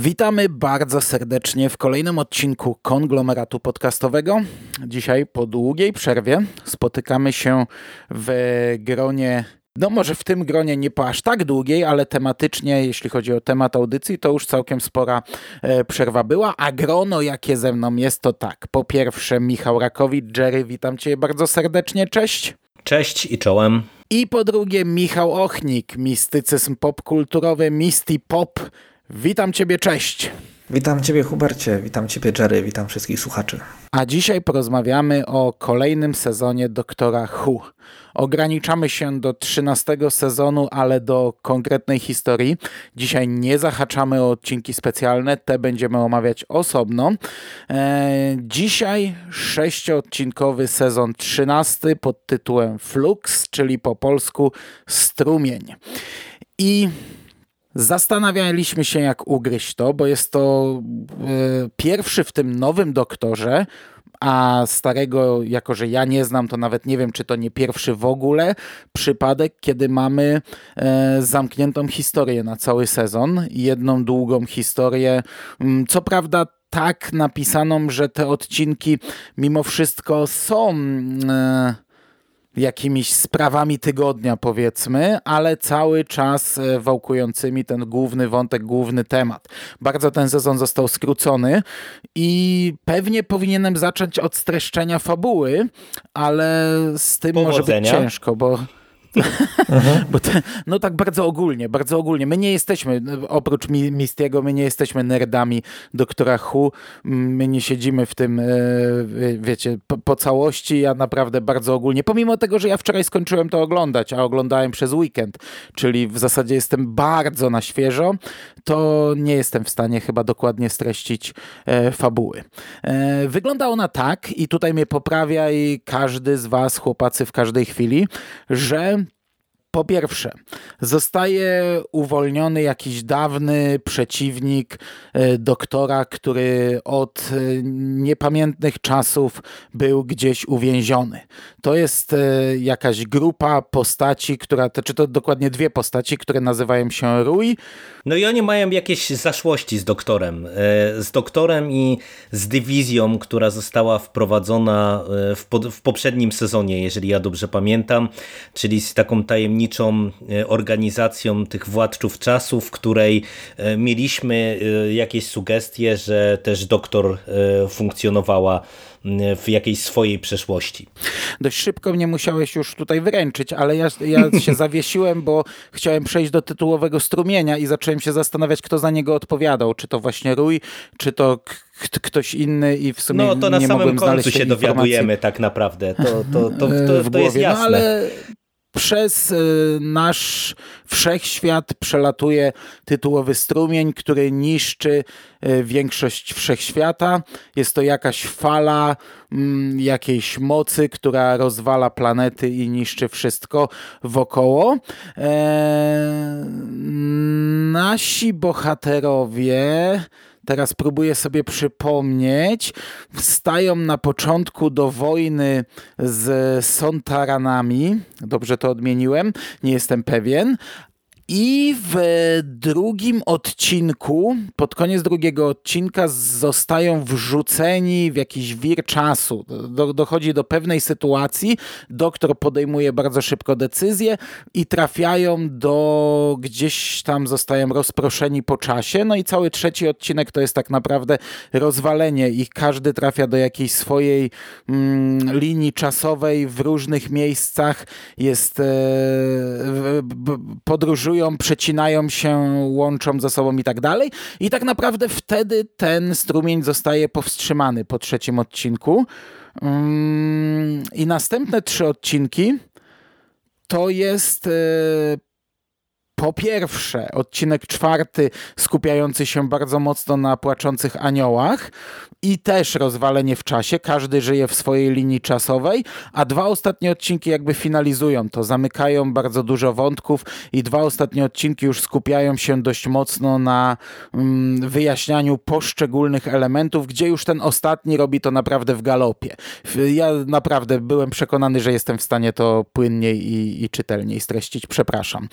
Witamy bardzo serdecznie w kolejnym odcinku konglomeratu podcastowego. Dzisiaj po długiej przerwie spotykamy się w gronie no może w tym gronie nie po aż tak długiej, ale tematycznie, jeśli chodzi o temat audycji, to już całkiem spora e, przerwa była, a grono jakie ze mną jest to tak. Po pierwsze Michał Rakowicz, Jerry, witam Cię bardzo serdecznie, cześć. Cześć i czołem. I po drugie Michał Ochnik, mistycyzm popkulturowy, Misty Pop. Witam Ciebie, cześć. Witam Ciebie Hubercie, witam Ciebie Jerry, witam wszystkich słuchaczy. A dzisiaj porozmawiamy o kolejnym sezonie Doktora Who. Ograniczamy się do 13 sezonu, ale do konkretnej historii. Dzisiaj nie zahaczamy o odcinki specjalne, te będziemy omawiać osobno. Eee, dzisiaj sześciodcinkowy sezon 13 pod tytułem Flux, czyli po polsku Strumień. I Zastanawialiśmy się, jak ugryźć to, bo jest to e, pierwszy w tym nowym doktorze, a starego, jako że ja nie znam, to nawet nie wiem, czy to nie pierwszy w ogóle przypadek, kiedy mamy e, zamkniętą historię na cały sezon. Jedną długą historię. Mm, co prawda, tak napisaną, że te odcinki mimo wszystko są. E, jakimiś sprawami tygodnia, powiedzmy, ale cały czas e, wałkującymi ten główny wątek, główny temat. Bardzo ten sezon został skrócony i pewnie powinienem zacząć od streszczenia fabuły, ale z tym Powodzenia. może być ciężko, bo. Bo te, no tak bardzo ogólnie, bardzo ogólnie. My nie jesteśmy, oprócz Mistiego, my nie jesteśmy nerdami doktora Hu. My nie siedzimy w tym, e, wiecie, po, po, całości. Ja naprawdę bardzo ogólnie, pomimo tego, że ja wczoraj skończyłem to oglądać, a oglądałem przez weekend, czyli w zasadzie jestem bardzo na świeżo, to nie jestem w stanie chyba dokładnie streścić e, fabuły. E, wygląda ona tak, i tutaj mnie poprawia i każdy z was, chłopacy, w każdej chwili, że po pierwsze, zostaje uwolniony jakiś dawny przeciwnik e, doktora, który od e, niepamiętnych czasów był gdzieś uwięziony. To jest e, jakaś grupa postaci, która, czy to dokładnie dwie postaci, które nazywają się Rui. No i oni mają jakieś zaszłości z doktorem. Z doktorem i z dywizją, która została wprowadzona w, w poprzednim sezonie, jeżeli ja dobrze pamiętam, czyli z taką tajemnicą tajemniczą e, organizacją tych władców czasu, w której e, mieliśmy e, jakieś sugestie, że też doktor funkcjonowała w jakiejś swojej przeszłości. Dość szybko mnie musiałeś już tutaj wyręczyć, ale ja, ja się zawiesiłem, bo chciałem przejść do tytułowego strumienia i zacząłem się zastanawiać, kto za niego odpowiadał. Czy to właśnie Rój, czy to ktoś inny i w sumie No to na samym końcu się dowiadujemy tak naprawdę. To, to, to, to, to jest jasne. No, ale przez y, nasz wszechświat przelatuje tytułowy strumień, który niszczy y, większość wszechświata. Jest to jakaś fala mm, jakiejś mocy, która rozwala planety i niszczy wszystko wokoło. E, nasi bohaterowie teraz próbuję sobie przypomnieć, wstają na początku do wojny z Sontaranami, dobrze to odmieniłem, nie jestem pewien, i w drugim odcinku, pod koniec drugiego odcinka, zostają wrzuceni w jakiś wir czasu. Do, dochodzi do pewnej sytuacji, doktor podejmuje bardzo szybko decyzję i trafiają do gdzieś tam, zostają rozproszeni po czasie. No i cały trzeci odcinek to jest tak naprawdę rozwalenie ich. Każdy trafia do jakiejś swojej mm, linii czasowej w różnych miejscach. Jest e, przecinają się, łączą ze sobą i tak dalej. I tak naprawdę wtedy ten strumień zostaje powstrzymany po trzecim odcinku. Mm, I następne trzy odcinki to jest e, po pierwsze, odcinek czwarty skupiający się bardzo mocno na płaczących aniołach i też rozwalenie w czasie. Każdy żyje w swojej linii czasowej, a dwa ostatnie odcinki jakby finalizują to, zamykają bardzo dużo wątków i dwa ostatnie odcinki już skupiają się dość mocno na mm, wyjaśnianiu poszczególnych elementów, gdzie już ten ostatni robi to naprawdę w galopie. Ja naprawdę byłem przekonany, że jestem w stanie to płynniej i, i czytelniej streścić. Przepraszam.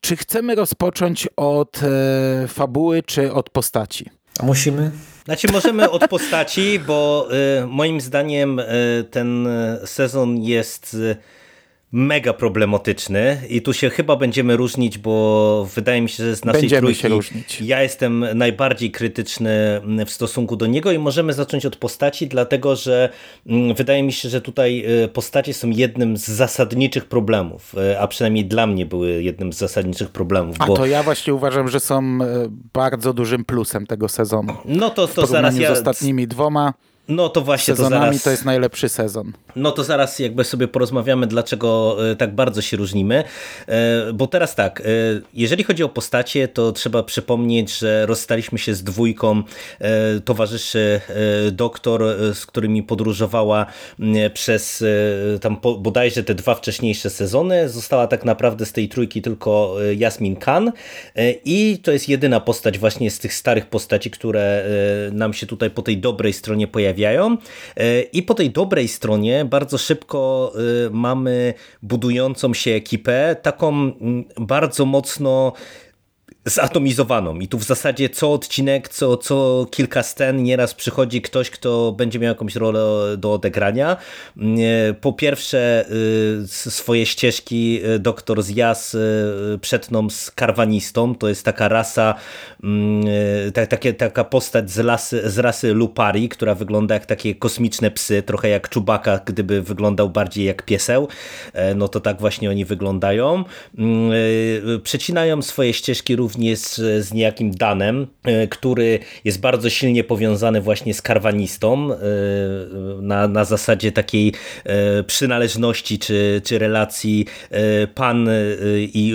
Czy chcemy rozpocząć od e, fabuły, czy od postaci? Musimy? Znaczy możemy od postaci, bo y, moim zdaniem y, ten sezon jest y, mega problematyczny i tu się chyba będziemy różnić, bo wydaje mi się, że z naszej będziemy trójki się różnić. ja jestem najbardziej krytyczny w stosunku do niego i możemy zacząć od postaci, dlatego że mm, wydaje mi się, że tutaj y, postacie są jednym z zasadniczych problemów, y, a przynajmniej dla mnie były jednym z zasadniczych problemów. A bo... to ja właśnie uważam, że są e, bardzo dużym plusem tego sezonu. No to, to zaraz ja... z ostatnimi dwoma no to właśnie sezonami to zaraz... to jest najlepszy sezon. No to zaraz jakby sobie porozmawiamy, dlaczego e, tak bardzo się różnimy. E, bo teraz tak, e, jeżeli chodzi o postacie, to trzeba przypomnieć, że rozstaliśmy się z dwójką towarzyszy doktor, z którymi podróżowała przez tam bodajże te dwa wcześniejsze sezony. Została tak naprawdę z tej trójki tylko Jasmin Khan i to jest jedyna postać właśnie z tych starych postaci, które nam się tutaj po tej dobrej stronie pojawiają. I po tej dobrej stronie bardzo szybko y, mamy budującą się ekipę, taką mm, bardzo mocno zatomizowaną i tu w zasadzie co odcinek, co, co kilka scen nieraz przychodzi ktoś, kto będzie miał jakąś rolę do odegrania. Po pierwsze y, swoje ścieżki y, doktor Zjas y, przetną z karwanistą, to jest taka rasa, mm, tak, takie, taka postać z, lasy, z rasy Lupari, która wygląda jak takie kosmiczne psy, trochę jak czubaka, gdyby wyglądał bardziej jak pieseł, e, no to tak właśnie oni wyglądają. Mm, przecinają swoje ścieżki również również z, niejakim Danem, e, który jest bardzo silnie powiązany właśnie z karwanistą e, na, na zasadzie takiej e, przynależności czy, czy relacji pan i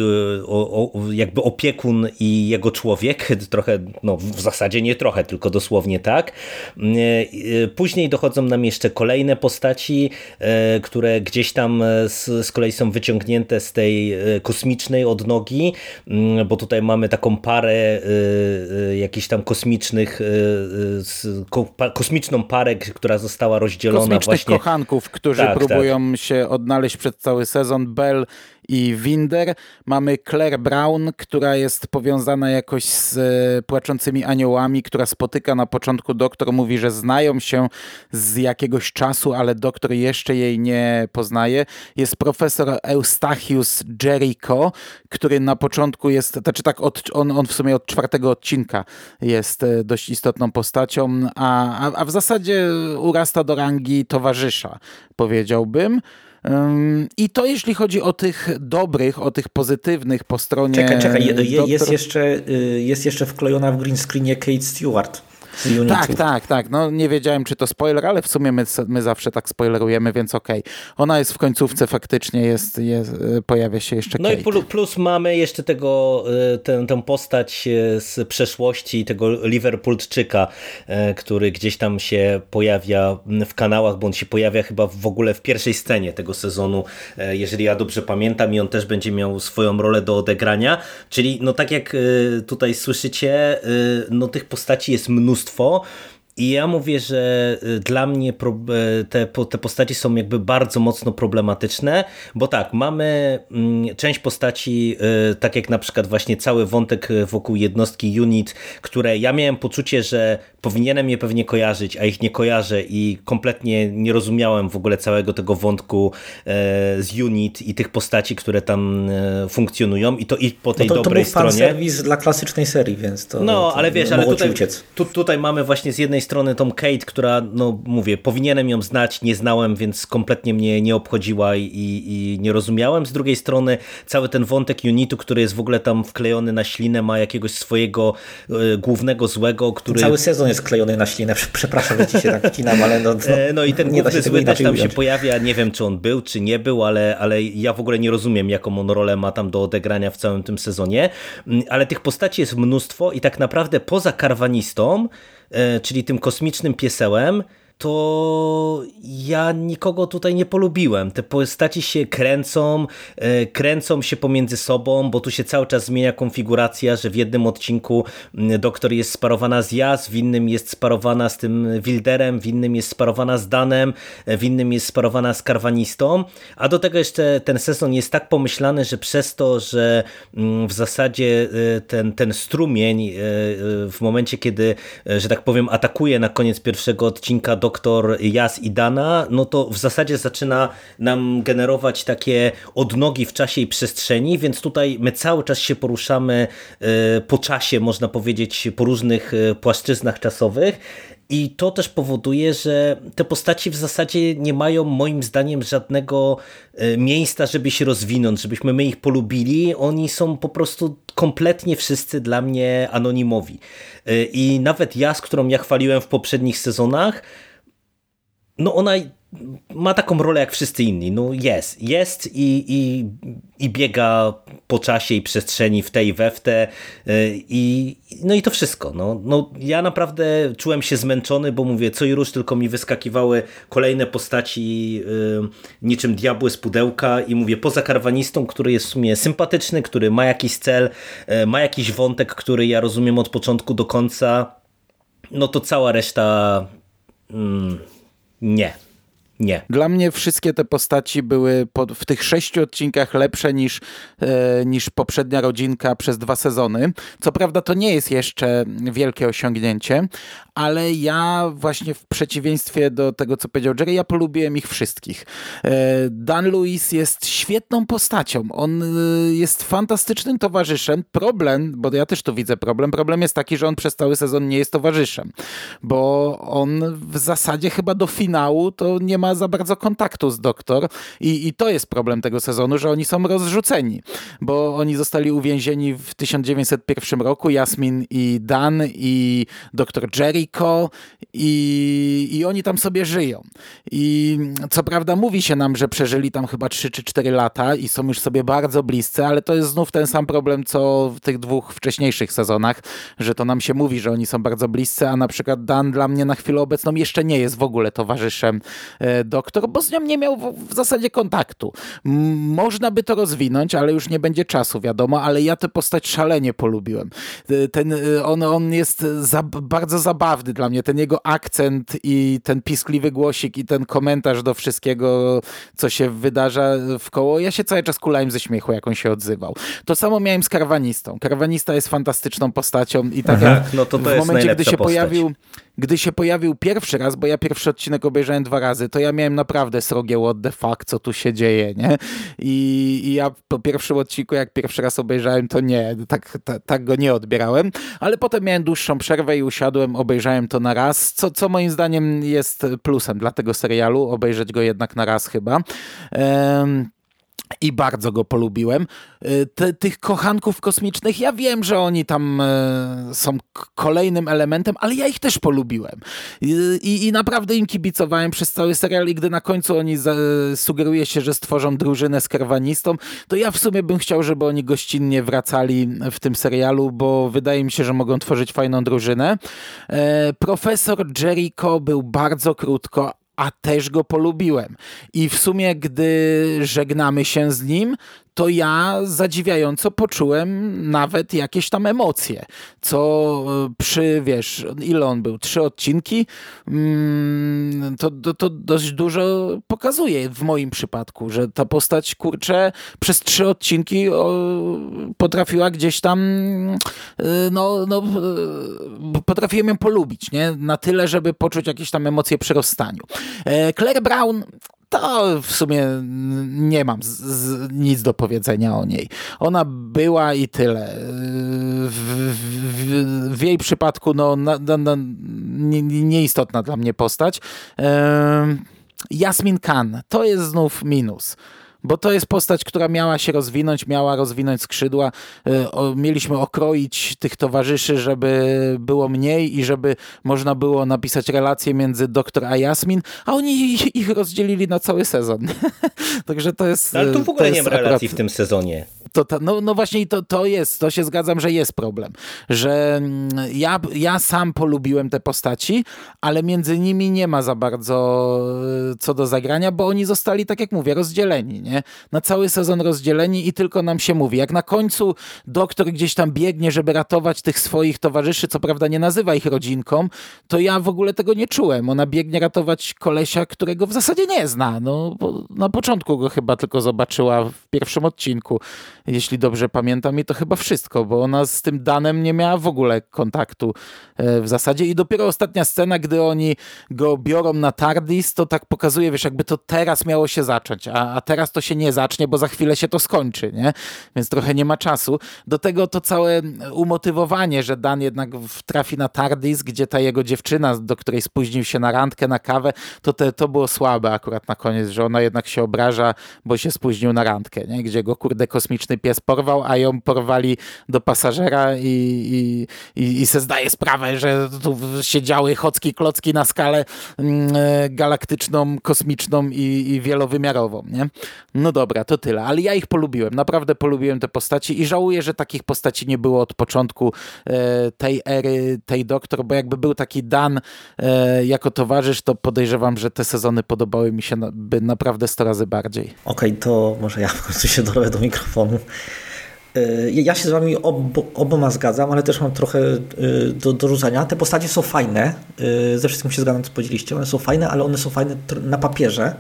jakby opiekun i jego człowiek, trochę, no w zasadzie nie trochę, tylko dosłownie tak. Później dochodzą nam jeszcze kolejne postaci, które gdzieś tam z, z kolei są wyciągnięte z tej kosmicznej odnogi, bo tutaj mamy taką parę y, y, jakichś tam kosmicznych, y, kosmiczną parę, która została rozdzielona Kosmicznych właśnie. kochanków, którzy tak, próbują tak. się odnaleźć przez cały sezon. Bell i Winder. Mamy Claire Brown, która jest powiązana jakoś z e, płaczącymi aniołami, która spotyka na początku doktor, mówi, że znają się z jakiegoś czasu, ale doktor jeszcze jej nie poznaje. Jest profesor Eustachius Jericho, który na początku jest, znaczy tak, od, on, on w sumie od czwartego odcinka jest e, dość istotną postacią, a, a, a w zasadzie urasta do rangi towarzysza, powiedziałbym. I to jeśli chodzi o tych dobrych, o tych pozytywnych po stronie. Czekaj, czekaj, je, jest, jeszcze, y, jest jeszcze wklejona w green screenie Kate Stewart. Tak, tak, tak. No nie wiedziałem, czy to spoiler, ale w sumie my, my zawsze tak spoilerujemy, więc okej. Okay. Ona jest w końcówce, faktycznie jest, jest y, pojawia się jeszcze No Kate. i plus mamy jeszcze tego, y, tę, tę postać y, z przeszłości, tego Liverpoolczyka, który gdzieś tam się pojawia w kanałach, bo on się pojawia chyba w ogóle w pierwszej scenie tego sezonu, jeżeli ja dobrze pamiętam i on też będzie miał swoją rolę do odegrania, czyli no tak jak tutaj słyszycie, no tych postaci jest mnóstwo mnóstwo. I ja mówię, że y, dla mnie y, te, te postaci są jakby bardzo mocno problematyczne, bo tak, mamy mm, część postaci, y, tak jak na przykład właśnie cały wątek wokół jednostki UNIT, które ja miałem poczucie, że powinienem je pewnie kojarzyć, a ich nie kojarzę i kompletnie nie rozumiałem w ogóle całego tego wątku z UNIT i tych postaci, które tam funkcjonują i to i po tej no to, dobrej to był stronie. serwis dla klasycznej serii, więc to No, to ale wiesz, ale tutaj, tu, tutaj mamy właśnie z jednej jednej strony tą Kate, która, no mówię, powinienem ją znać, nie znałem, więc kompletnie mnie nie obchodziła i, i nie rozumiałem. Z drugiej strony cały ten wątek Unitu, który jest w ogóle tam wklejony na ślinę, ma jakiegoś swojego y, głównego złego, który... Cały sezon jest klejony na ślinę, przepraszam, że ci się tak wcinam, ale no... No, no i ten główny zły też tam się pojawia, nie wiem czy on był, czy nie był, ale, ale ja w ogóle nie rozumiem, jaką on rolę ma tam do odegrania w całym tym sezonie, mm, ale tych postaci jest mnóstwo i tak naprawdę poza karwanistą, e, czyli tym kosmicznym piesełem, to ja nikogo tutaj nie polubiłem. Te postaci się kręcą, e, kręcą się pomiędzy sobą, bo tu się cały czas zmienia konfiguracja, że w jednym odcinku doktor jest sparowana z Jas, w innym jest sparowana z tym Wilderem, w innym jest sparowana z Danem, e, w innym jest sparowana z Karwanistą, a do tego jeszcze ten sezon jest tak pomyślany, że przez to, że w zasadzie e, ten, ten strumień w momencie, kiedy, że tak powiem, atakuje na koniec pierwszego odcinka do doktor Jas i Dana, no to w zasadzie zaczyna nam generować takie odnogi w czasie i przestrzeni, więc tutaj my cały czas się poruszamy e, po czasie, można powiedzieć, po różnych e, płaszczyznach czasowych. I to też powoduje, że te postaci w zasadzie nie mają moim zdaniem żadnego e, miejsca, żeby się rozwinąć, żebyśmy my ich polubili. Oni są po prostu kompletnie wszyscy dla mnie anonimowi. I nawet ja, z którą ja chwaliłem w poprzednich sezonach, no ona ma taką rolę jak wszyscy inni. No jest, jest i, i, i biega po czasie i przestrzeni w tej i we w te y, i, no i to wszystko. No, no, ja naprawdę czułem się zmęczony, bo mówię, co i róż tylko mi wyskakiwały kolejne postaci y, niczym diabły z pudełka i mówię, poza karwanistą, który jest w sumie sympatyczny, który ma jakiś cel, y, ma jakiś wątek, który ja rozumiem od początku do końca, no to cała reszta... Mm, nie. Nie. Dla mnie wszystkie te postaci były pod, w tych sześciu odcinkach lepsze niż, e, niż poprzednia rodzinka przez dwa sezony. Co prawda to nie jest jeszcze wielkie osiągnięcie, ale ja właśnie w przeciwieństwie do tego, co powiedział Jerry, ja polubiłem ich wszystkich. E, Dan Lewis jest świetną postacią. On e, jest fantastycznym towarzyszem. Problem, bo ja też tu widzę problem, problem jest taki, że on przez cały sezon nie jest towarzyszem, bo on w zasadzie chyba do finału to nie ma za bardzo kontaktu z doktor i, i to jest problem tego sezonu, że oni są rozrzuceni, bo oni zostali uwięzieni w 1901 roku, Jasmin i Dan i doktor Jericho i, i oni tam sobie żyją. I co prawda mówi się nam, że przeżyli tam chyba 3 czy 4 lata i są już sobie bardzo bliscy, ale to jest znów ten sam problem, co w tych dwóch wcześniejszych sezonach, że to nam się mówi, że oni są bardzo bliscy, a na przykład Dan dla mnie na chwilę obecną jeszcze nie jest w ogóle towarzyszem e, doktor, bo z nią nie miał w, w zasadzie kontaktu. Można by to rozwinąć, ale już nie będzie czasu, wiadomo, ale ja tę postać szalenie polubiłem. Y, ten, y, on, on jest za, bardzo zabawny dla mnie, ten jego akcent i ten piskliwy głosik i ten komentarz do wszystkiego, co się wydarza w koło. Ja się cały czas kulałem ze śmiechu, jak on się odzywał. To samo miałem z Karwanistą. Karwanista jest fantastyczną postacią i tak Aha, jak no to to w momencie, gdy się postać. pojawił gdy się pojawił pierwszy raz, bo ja pierwszy odcinek obejrzałem dwa razy, to ja miałem naprawdę srogie what the fuck, co tu się dzieje, nie? I, i ja po pierwszym odcinku, jak pierwszy raz obejrzałem, to nie, tak, tak, tak go nie odbierałem, ale potem miałem dłuższą przerwę i usiadłem, obejrzałem to na raz, co, co moim zdaniem jest plusem dla tego serialu, obejrzeć go jednak na raz chyba. Um, i bardzo go polubiłem. Y, tych kochanków kosmicznych, ja wiem, że oni tam e, są kolejnym elementem, ale ja ich też polubiłem. I, i naprawdę im kibicowałem przez cały serial i gdy na końcu oni sugeruje się, że stworzą drużynę z kerwanistą, to ja w sumie bym chciał, żeby oni gościnnie wracali w tym serialu, bo wydaje mi się, że mogą tworzyć fajną drużynę. E, profesor Jericho był bardzo krótko, a też go polubiłem. I w sumie, gdy żegnamy się z nim, to ja zadziwiająco poczułem nawet jakieś tam emocje, co e, przy, wiesz, ile on był, trzy odcinki, mm, to, to, to dość dużo pokazuje w moim przypadku, że ta postać, kurczę, przez trzy odcinki potrafiła gdzieś tam, e, no, no e, potrafiłem ją polubić, nie? Na tyle, żeby poczuć jakieś tam emocje przy rozstaniu. Claire Brown to w sumie nie mam z, z, nic do powiedzenia o niej. Ona była i tyle. W, w, w jej przypadku no, na, na, na, nie, nieistotna dla mnie postać. Jasmin Khan, to jest znów minus bo to jest postać, która miała się rozwinąć, miała rozwinąć skrzydła. E, mieliśmy okroić tych towarzyszy, żeby było mniej i żeby można było napisać relacje między doktor a Jasmin, a oni ich rozdzielili na cały sezon. Także to jest... Ale tu w ogóle nie ma relacji akurat... w tym sezonie to, to, no, no właśnie to, to jest, to się zgadzam, że jest problem, że mm, ja, ja sam polubiłem te postaci, ale między nimi nie ma za bardzo e, co do zagrania, bo oni zostali, tak jak mówię, rozdzieleni, nie? Na cały sezon rozdzieleni i tylko nam się mówi. Jak na końcu doktor gdzieś tam biegnie, żeby ratować tych swoich towarzyszy, co prawda nie nazywa ich rodzinką, to ja w ogóle tego nie czułem. Ona biegnie ratować kolesia, którego w zasadzie nie zna. No, na początku go chyba tylko zobaczyła w pierwszym odcinku jeśli dobrze pamiętam, i to chyba wszystko, bo ona z tym Danem nie miała w ogóle kontaktu e, w zasadzie i dopiero ostatnia scena, gdy oni go biorą na TARDIS, to tak pokazuje, wiesz, jakby to teraz miało się zacząć, a, a teraz to się nie zacznie, bo za chwilę się to skończy, nie? Więc trochę nie ma czasu. Do tego to całe umotywowanie, że Dan jednak trafi na TARDIS, gdzie ta jego dziewczyna, do której spóźnił się na randkę, na kawę, to te, to było słabe akurat na koniec, że ona jednak się obraża, bo się spóźnił na randkę, nie? Gdzie go kurde kosmiczny pies porwał, a ją porwali do pasażera i, i, i, i se zdaje sprawę, że tu się działy chocki klocki na skalę mm, e, galaktyczną, kosmiczną i, i wielowymiarową, nie? No dobra, to tyle, ale ja ich polubiłem, naprawdę polubiłem te postaci i żałuję, że takich postaci nie było od początku e, tej ery, tej doktor, bo jakby był taki Dan e, jako towarzysz, to podejrzewam, że te sezony podobały mi się by naprawdę 100 razy bardziej. Okej, okay, to może ja w końcu się dorwę do mikrofonu. E, ja się z wami ob, oboma zgadzam, ale też mam trochę e, do, do rzucania. Te postacie są fajne, e, ze wszystkim się zgadzam, co powiedzieliście. One są fajne, ale one są fajne na papierze,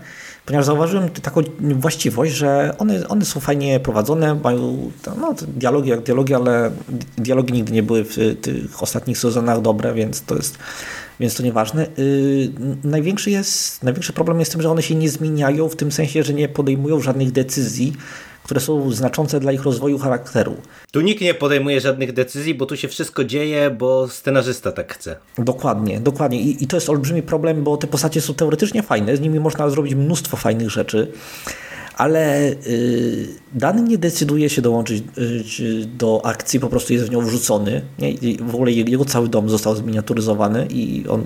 ponieważ zauważyłem taką właściwość, że one, one są fajnie prowadzone, mają no, dialogi jak dialogi, ale dialogi nigdy nie były w tych ostatnich sezonach dobre, więc to jest więc to nieważne. Największy, jest, największy problem jest tym, że one się nie zmieniają, w tym sensie, że nie podejmują żadnych decyzji, które są znaczące dla ich rozwoju charakteru. Tu nikt nie podejmuje żadnych decyzji, bo tu się wszystko dzieje, bo scenarzysta tak chce. Dokładnie, dokładnie. I, i to jest olbrzymi problem, bo te postacie są teoretycznie fajne, z nimi można zrobić mnóstwo fajnych rzeczy ale y, dany nie decyduje się dołączyć y, do akcji, po prostu jest w nią wrzucony. Nie? W ogóle jego cały dom został zminiaturyzowany i on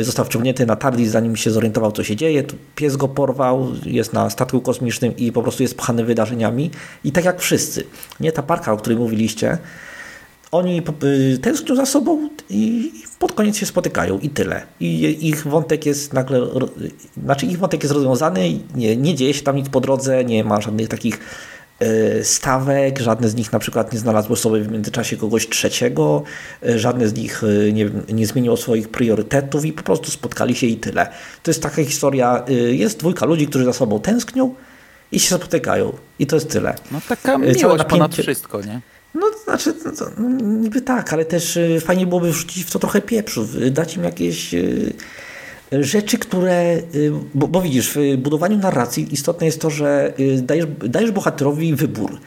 został wciągnięty na TARDIS, zanim się zorientował, co się dzieje. Pies go porwał, jest na statku kosmicznym i po prostu jest pchany wydarzeniami. I tak jak wszyscy, nie ta parka, o której mówiliście, oni y, tęsknią za sobą i pod koniec się spotykają i tyle. I ich wątek jest nagle, znaczy ich wątek jest rozwiązany, nie, nie dzieje się tam nic po drodze, nie ma żadnych takich E, stawek, żadne z nich na przykład nie znalazło sobie w międzyczasie kogoś trzeciego, e, żadne z nich e, nie, nie zmieniło swoich priorytetów i po prostu spotkali się i tyle. To jest taka historia, jest dwójka ludzi, którzy za sobą tęsknią i się spotykają i to jest tyle. No taka miłość napięcie... ponad wszystko, nie? No, znaczy, no, no, niby tak, ale też fajnie byłoby wrzucić w to trochę pieprzu, dać im jakieś rzeczy, które, y, bo, bo, widzisz, w budowaniu narracji istotne jest to, że y, dajesz, dajesz bohaterowi wybór.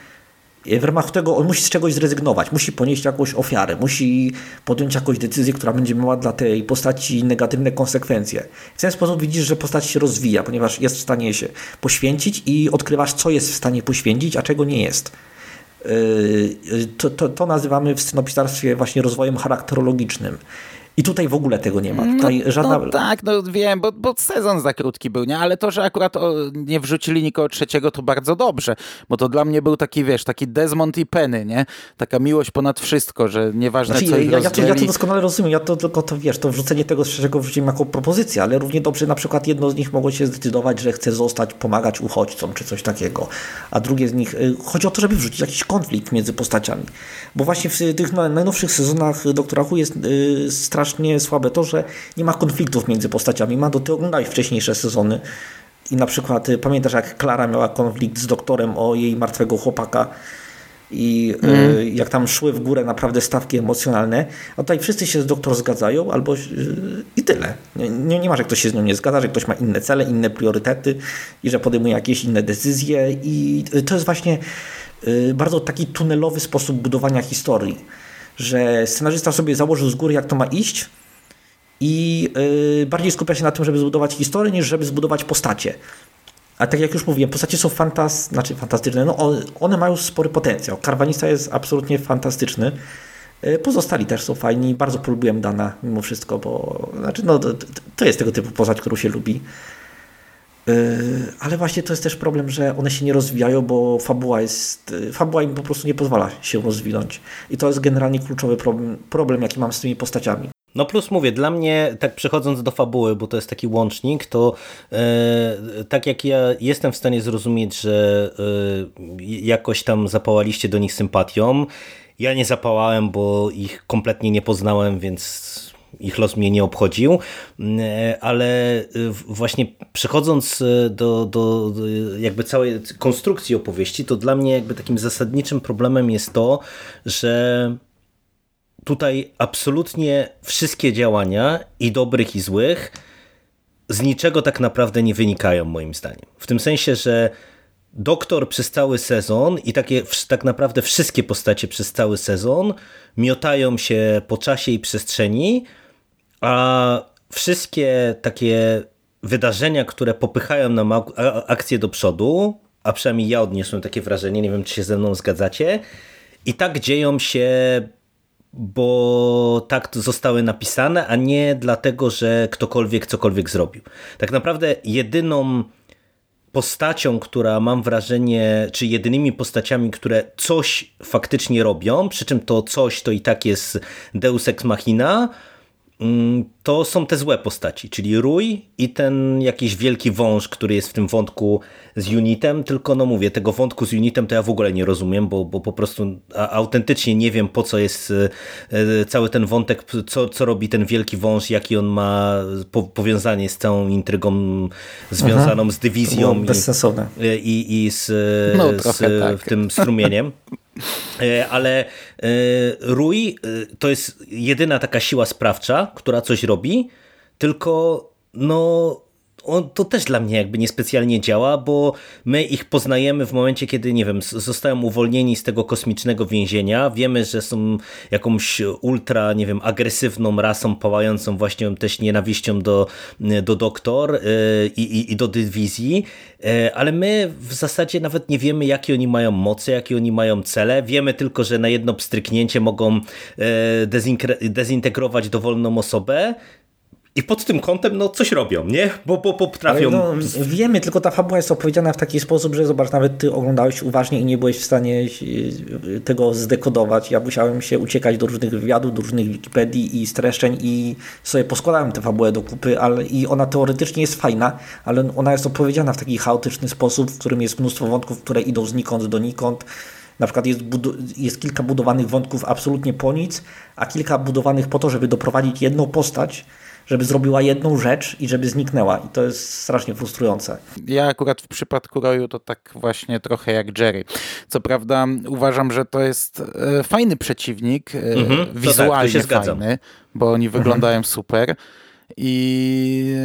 W ramach tego on musi z czegoś zrezygnować, musi ponieść jakąś ofiarę, musi podjąć jakąś decyzję, która będzie miała dla tej postaci negatywne konsekwencje. W ten sposób widzisz, że postać się rozwija, ponieważ jest w stanie się poświęcić i odkrywasz, co jest w stanie poświęcić, a czego nie jest. Y, to, to, to nazywamy w scenopisarstwie właśnie rozwojem charakterologicznym. I tutaj w ogóle tego nie ma. No tutaj no, żadna... no tak, no wiem, bo, bo sezon za krótki był, nie? Ale to, że akurat o, nie wrzucili nikogo trzeciego, to bardzo dobrze, bo to dla mnie był taki, wiesz, taki Desmond i Penny, nie? Taka miłość ponad wszystko, że nieważne znaczy, co ich ja, ja, to, ja to doskonale rozumiem, ja to tylko to, wiesz, to wrzucenie tego trzeciego wrzuciłem jako propozycję, ale równie dobrze na przykład jedno z nich mogło się zdecydować, że chce zostać, pomagać uchodźcom, czy coś takiego, a drugie z nich, y, chodzi o to, żeby wrzucić jakiś konflikt między postaciami, bo właśnie w tych najnowszych sezonach Doktora Who jest y, strasznie słabe to, że nie ma konfliktów między postaciami. Ma do ty oglądałeś wcześniejsze sezony i na przykład y, pamiętasz jak Klara miała konflikt z doktorem o jej martwego chłopaka i mm. jak tam szły w górę naprawdę stawki emocjonalne, a tutaj wszyscy się z doktor zgadzają albo i tyle. Nie, nie, nie ma, że ktoś się z nią nie zgadza, że ktoś ma inne cele, inne priorytety i że podejmuje jakieś inne decyzje i to jest właśnie bardzo taki tunelowy sposób budowania historii, że scenarzysta sobie założył z góry jak to ma iść i bardziej skupia się na tym, żeby zbudować historię niż żeby zbudować postacie. A tak jak już mówiłem, postacie są fantas znaczy fantastyczne. No, one mają spory potencjał. Karwanista jest absolutnie fantastyczny. E, pozostali też są fajni. Bardzo polubiłem Dana mimo wszystko, bo znaczy, no, to jest tego typu postać, którą się lubi. E, ale właśnie to jest też problem, że one się nie rozwijają, bo fabuła jest. E, fabuła im po prostu nie pozwala się rozwinąć. I to jest generalnie kluczowy problem, problem jaki mam z tymi postaciami. No plus mówię, dla mnie, tak przechodząc do fabuły, bo to jest taki łącznik, to e, tak jak ja jestem w stanie zrozumieć, że jakoś tam zapałaliście do nich sympatią, ja nie zapałałem, bo ich kompletnie nie poznałem, więc ich los mnie nie obchodził, e, ale e, właśnie przechodząc e, do, do, jakby całej konstrukcji opowieści, to dla mnie jakby takim zasadniczym problemem jest to, że tutaj absolutnie wszystkie działania i dobrych i złych z niczego tak naprawdę nie wynikają moim zdaniem. W tym sensie, że doktor przez cały sezon i takie tak naprawdę wszystkie postacie przez cały sezon miotają się po czasie i przestrzeni, a wszystkie takie wydarzenia, które popychają nam akcję do przodu, a przynajmniej ja odniosłem takie wrażenie, nie wiem czy się ze mną zgadzacie, i tak dzieją się bo tak zostały napisane, a nie dlatego, że ktokolwiek cokolwiek zrobił. Tak naprawdę jedyną postacią, która mam wrażenie, czy jedynymi postaciami, które coś faktycznie robią, przy czym to coś to i tak jest Deus Ex Machina, to są te złe postaci, czyli Rój i ten jakiś wielki wąż, który jest w tym wątku z Unitem, tylko no mówię, tego wątku z Unitem to ja w ogóle nie rozumiem, bo, bo po prostu autentycznie nie wiem po co jest e, e, cały ten wątek, co, co robi ten wielki wąż, jaki on ma po, powiązanie z całą intrygą związaną Aha, z dywizją i, i, i z, no, z tak. tym strumieniem. E, ale e, Rui e, to jest jedyna taka siła sprawcza, która coś robi, tylko no on, to też dla mnie jakby niespecjalnie działa, bo my ich poznajemy w momencie, kiedy, nie wiem, zostają uwolnieni z tego kosmicznego więzienia. Wiemy, że są jakąś ultra, nie wiem, agresywną rasą, pałającą właśnie też nienawiścią do, do doktor yy, i, i do dywizji, yy, ale my w zasadzie nawet nie wiemy, jakie oni mają moce, jakie oni mają cele. Wiemy tylko, że na jedno pstryknięcie mogą yy, dezintegrować dowolną osobę, i pod tym kątem no coś robią, nie? Bo, bo potrafią... No, wiemy, tylko ta fabuła jest opowiedziana w taki sposób, że zobacz, nawet ty oglądałeś uważnie i nie byłeś w stanie tego zdekodować. Ja musiałem się uciekać do różnych wywiadów, do różnych Wikipedii i streszczeń i sobie poskładałem tę fabułę do kupy, ale i ona teoretycznie jest fajna, ale ona jest opowiedziana w taki chaotyczny sposób, w którym jest mnóstwo wątków, które idą znikąd donikąd. Na przykład jest, jest kilka budowanych wątków absolutnie po nic, a kilka budowanych po to, żeby doprowadzić jedną postać żeby zrobiła jedną rzecz i żeby zniknęła. I to jest strasznie frustrujące. Ja akurat w przypadku Roju to tak właśnie trochę jak Jerry. Co prawda uważam, że to jest e, fajny przeciwnik, e, mhm, wizualnie tak, fajny, bo oni mhm. wyglądają super. I,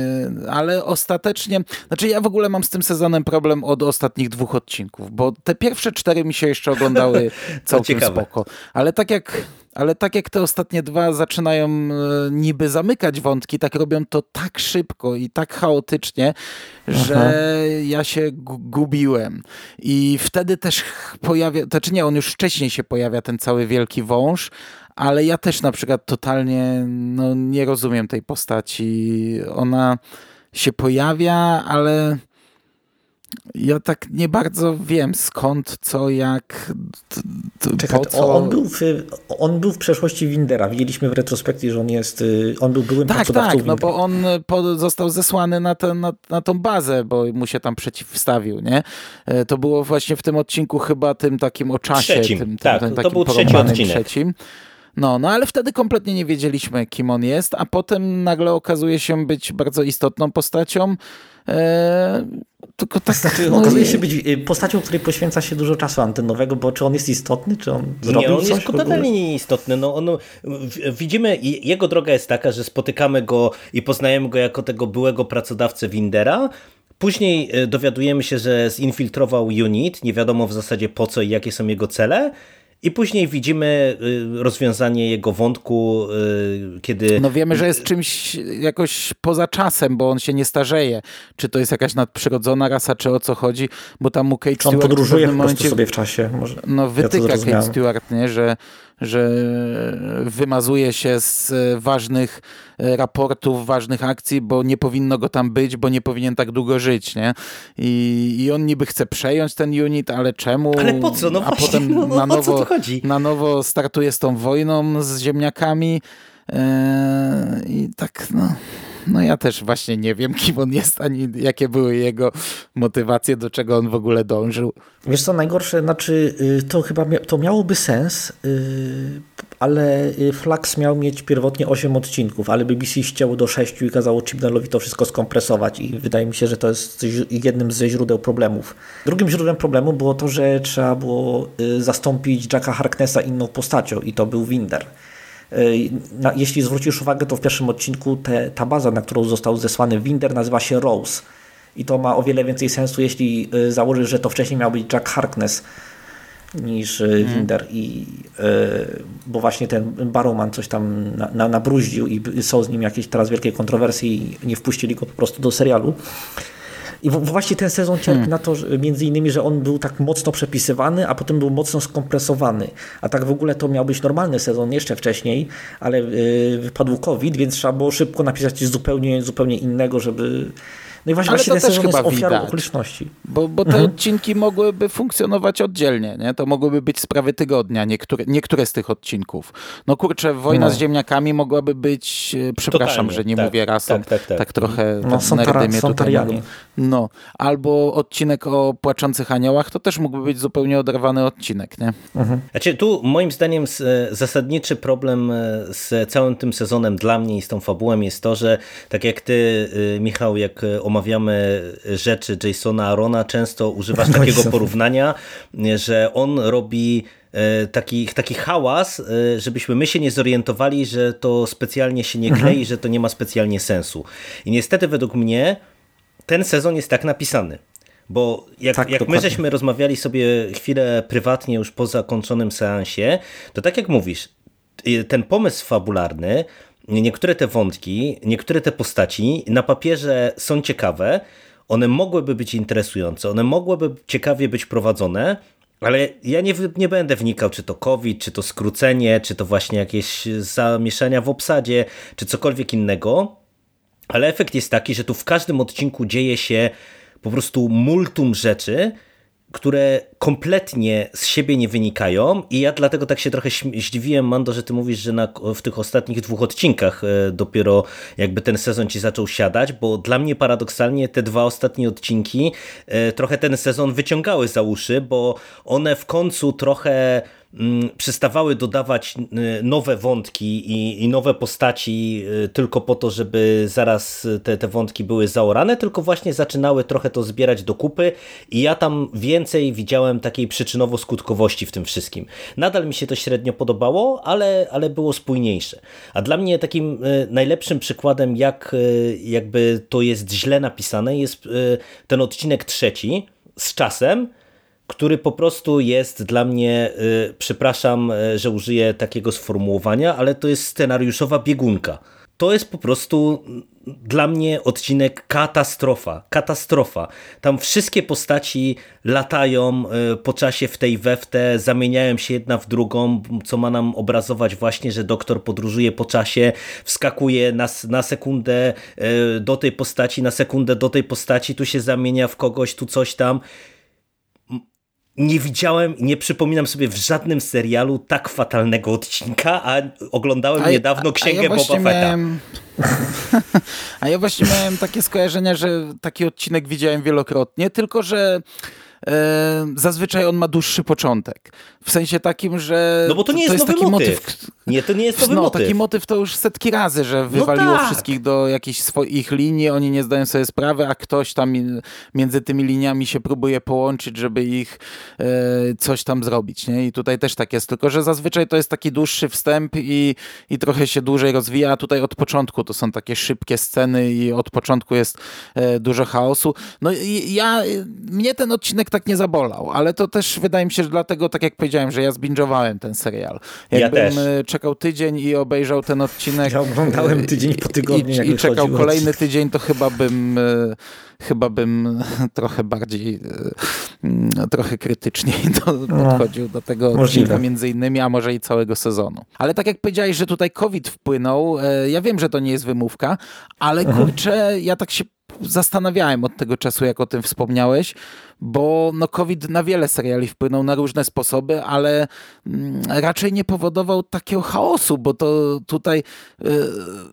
ale ostatecznie, znaczy ja w ogóle mam z tym sezonem problem od ostatnich dwóch odcinków, bo te pierwsze cztery mi się jeszcze oglądały całkiem spoko. Ale tak jak ale tak jak te ostatnie dwa zaczynają e, niby zamykać wątki, tak robią to tak szybko i tak chaotycznie, Aha. że ja się gubiłem. I wtedy też pojawia, to czy nie, on już wcześniej się pojawia, ten cały wielki wąż, ale ja też na przykład totalnie no, nie rozumiem tej postaci. Ona się pojawia, ale ja tak nie bardzo wiem skąd, co, jak, Czekaj, po co. On był, w, on był w przeszłości Windera. Widzieliśmy w retrospekcji, że on jest, y, on był byłym tak, pracodawcą Tak, no bo on został zesłany na, ten, na, na tą bazę, bo mu się tam przeciwstawił, nie? E, to było właśnie w tym odcinku chyba tym takim o czasie. Trzecim, tym, tak, tym, tym to był trzeci odcinek. Trzecim. No, no ale wtedy kompletnie nie wiedzieliśmy, kim on jest, a potem nagle okazuje się być bardzo istotną postacią. Eee, tylko tak. Znaczy, no okazuje i- się być y, postacią, której poświęca się dużo czasu antenowego, bo czy on jest istotny, czy on zrobił nie, on coś jest w ogóle? totalnie nieistotny. No, on, widzimy, jego droga jest taka, że spotykamy go i poznajemy go jako tego byłego pracodawcę Windera. Później e, dowiadujemy się, że zinfiltrował unit, nie wiadomo w zasadzie po co i jakie są jego cele. I później widzimy y, rozwiązanie jego wątku, y, kiedy... No wiemy, że jest czymś jakoś poza czasem, bo on się nie starzeje. Czy to jest jakaś nadprzyrodzona rasa, czy o co chodzi, bo tam mu Kate on Stewart w podróżuje prostu momencie sobie w czasie? Może. no, Ja wytyka Kate zrozumiałem. Stewart, nie? Że, że wymazuje się z e, ważnych e, raportów, ważnych akcji, bo nie powinno go tam być, bo nie powinien tak długo żyć, nie? I, i on niby chce przejąć ten unit, ale czemu? Ale po co? No A właśnie, potem no, no, na nowo, na nowo startuje z tą wojną z ziemniakami. e, I tak, no. No ja też właśnie nie wiem, kim on jest, ani jakie były jego motywacje, do czego on w ogóle dążył. Wiesz co, najgorsze, znaczy y, to chyba to miałoby sens, y, ale y, Flax miał mieć pierwotnie 8 odcinków, ale BBC ścięło do 6 i kazało Chibnallowi to wszystko skompresować i wydaje mi się, że to jest jednym ze źródeł problemów. Drugim źródłem problemu było to, że trzeba było zastąpić Jacka Harknessa inną postacią i to był Winder. Y, Na, jeśli zwrócisz uwagę, to w pierwszym odcinku te, ta baza, na którą został zesłany Winder, nazywa się Rose. I to ma o wiele więcej sensu, jeśli y, założysz, że to wcześniej miał być Jack Harkness niż y, Winder. I, bo właśnie ten Barrowman coś tam na, na, nabruździł i są z nim jakieś teraz wielkie kontrowersje i nie wpuścili go po prostu do serialu. I właśnie ten sezon cierpi na to, że, między innymi, że on był tak mocno przepisywany, a potem był mocno skompresowany. A tak w ogóle to miał być normalny sezon jeszcze wcześniej, ale yy, wypadł COVID, więc trzeba było szybko napisać coś zupełnie, zupełnie innego, żeby... No i właśnie, Ale właśnie to ten też chyba widać. okoliczności. Bo, bo te Mhm. odcinki mogłyby funkcjonować oddzielnie, nie? To mogłyby być sprawy tygodnia, niektóre, niektóre z tych odcinków. No kurczę, wojna No. z ziemniakami mogłaby być, e, przepraszam, Totalnie, że nie tak, mówię rasą, tak, tak, tak. trochę No, tak nerdy mnie tutaj No, albo odcinek o płaczących aniołach, to też mógłby być zupełnie oderwany odcinek, nie? Znaczy, tu moim zdaniem e, zasadniczy problem e, z całym tym sezonem dla mnie i z tą fabułą jest to, że tak jak ty, Michał, jak e, omawiamy rzeczy Jasona Arona, często używasz takiego Jason. porównania, że on robi e, taki, taki hałas, e, żebyśmy my się nie zorientowali, że to specjalnie się nie klei, że to nie ma specjalnie sensu. I niestety według mnie ten sezon jest tak napisany. Bo jak, Tak, jak my żeśmy rozmawiali sobie chwilę prywatnie już po zakończonym seansie, to tak jak mówisz, ten pomysł fabularny, niektóre te wątki, niektóre te postaci na papierze są ciekawe, one mogłyby być interesujące, one mogłyby ciekawie być prowadzone, ale ja nie, nie będę wnikał, czy to COVID, czy to skrócenie, czy to właśnie jakieś zamieszania w obsadzie, czy cokolwiek innego. Ale efekt jest taki, że tu w każdym odcinku dzieje się po prostu multum rzeczy, które kompletnie z siebie nie wynikają i ja dlatego tak się trochę zdziwiłem, Mando, że ty mówisz, że na, w tych ostatnich dwóch odcinkach e, dopiero jakby ten sezon ci zaczął siadać, bo dla mnie paradoksalnie te dwa ostatnie odcinki e, trochę ten sezon wyciągały za uszy, bo one w końcu trochę przestawały dodawać y, nowe wątki i, i nowe postaci y, tylko po to, żeby zaraz te, te wątki były zaorane, tylko właśnie zaczynały trochę to zbierać do kupy i ja tam więcej widziałem takiej przyczynowo-skutkowości w tym wszystkim. Nadal mi się to średnio podobało, ale, ale było spójniejsze. A dla mnie takim y, najlepszym przykładem, jak jakby to jest źle napisane, jest ten odcinek trzeci z czasem, który po prostu jest dla mnie, y, przepraszam, y, że użyję takiego sformułowania, ale to jest scenariuszowa biegunka. To jest po prostu mm, dla mnie odcinek katastrofa. Katastrofa. Tam wszystkie postaci latają y, po czasie w tej we w te, zamieniają się jedna w drugą, co ma nam obrazować właśnie, że doktor podróżuje po czasie, wskakuje na, na sekundę do tej postaci, na sekundę do tej postaci, tu się zamienia w kogoś, tu coś tam nie widziałem, nie przypominam sobie w żadnym serialu tak fatalnego odcinka, a oglądałem A- niedawno księgę a ja Boba Fetta. miałem- A ja właśnie miałem takie skojarzenia, że taki odcinek widziałem wielokrotnie, tylko że zazwyczaj on ma dłuższy początek. W sensie takim, że No bo to nie jest, jest nowy taki motyw. motyw. Nie, to nie jest nowy no, motyw. taki motyw to już setki razy, że wywaliło tak. wszystkich do jakichś swoich linii, oni nie zdają sobie sprawy, a ktoś tam mi- między tymi liniami się próbuje połączyć, żeby ich e, coś tam zrobić. Nie? I tutaj też tak jest, tylko że zazwyczaj to jest taki dłuższy wstęp i, i trochę się dłużej rozwija, a tutaj od początku to są takie szybkie sceny i od początku jest e, dużo chaosu. No i ja, mnie ten odcinek tak nie zabolał, ale to też wydaje mi się, że dlatego, tak jak powiedziałem, że ja zbingowałem ten serial. Ja Jakbym też. e, czekał tydzień i obejrzał ten odcinek. Ja oglądałem tydzień po tygodniu, i, i, i czekał kolejny odcinek. tydzień, to chyba bym e, chyba bym trochę bardziej e, mm, trochę krytyczniej do, podchodził do tego możliwe. odcinka między innymi, a może i całego sezonu. Ale tak jak powiedziałeś, że tutaj COVID wpłynął, e, ja wiem, że to nie jest wymówka, ale kurczę, ja tak się zastanawiałem od tego czasu, jak o tym wspomniałeś, bo no COVID na wiele seriali wpłynął na różne sposoby, ale mm, raczej nie powodował takiego chaosu, bo to tutaj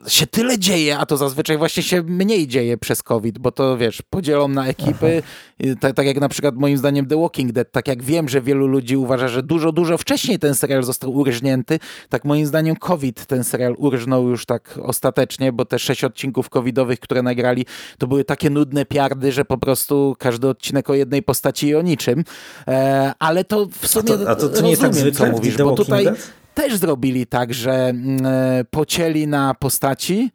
y, się tyle dzieje, a to zazwyczaj właśnie się mniej dzieje przez COVID, bo to wiesz, podzielą na ekipy, y, tak, tak jak na przykład moim zdaniem The Walking Dead, tak jak wiem, że wielu ludzi uważa, że dużo, dużo wcześniej ten serial został urżnięty, tak moim zdaniem COVID ten serial urżnął już tak ostatecznie, bo te sześć odcinków covidowych, które nagrali, to były takie nudne piardy, że po prostu każdy odcinek o jednej postaci i o niczym, e, ale to w sumie to- a to- to tak rozumiem, zwykle co mówisz, bo tutaj Dead? też zrobili tak, że e, pocięli na postaci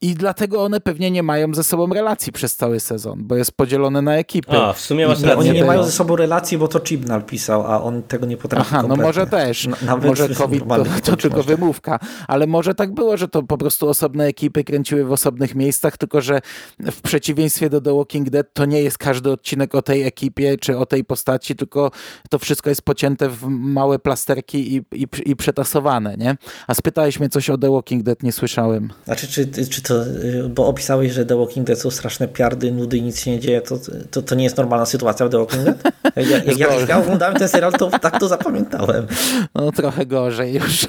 i dlatego one pewnie nie mają ze sobą relacji przez cały sezon, bo jest podzielone na ekipy. A, w sumie masz rację. oni nie mają ze sobą relacji, bo to Chibnall pisał, a on tego nie potrafi Aha, no kompletnie. może też. Nawet może COVID to, to tylko wymówka, ale może tak było, że to po prostu osobne ekipy kręciły w osobnych miejscach, tylko że w przeciwieństwie do The Walking Dead to nie jest każdy odcinek o tej ekipie czy o tej postaci, tylko to wszystko jest pocięte w małe plasterki i, i, i przetasowane, nie? A spytałeś mnie coś o The Walking Dead, nie słyszałem. Znaczy, czy, czy to, y, bo opisałeś, że The Walking Dead są straszne piardy, nudy i nic się nie dzieje, to, to, to nie jest normalna sytuacja w The Walking Dead? Jak, jak, jak, ja oglądałem ten serial, to tak to zapamiętałem. No trochę gorzej już.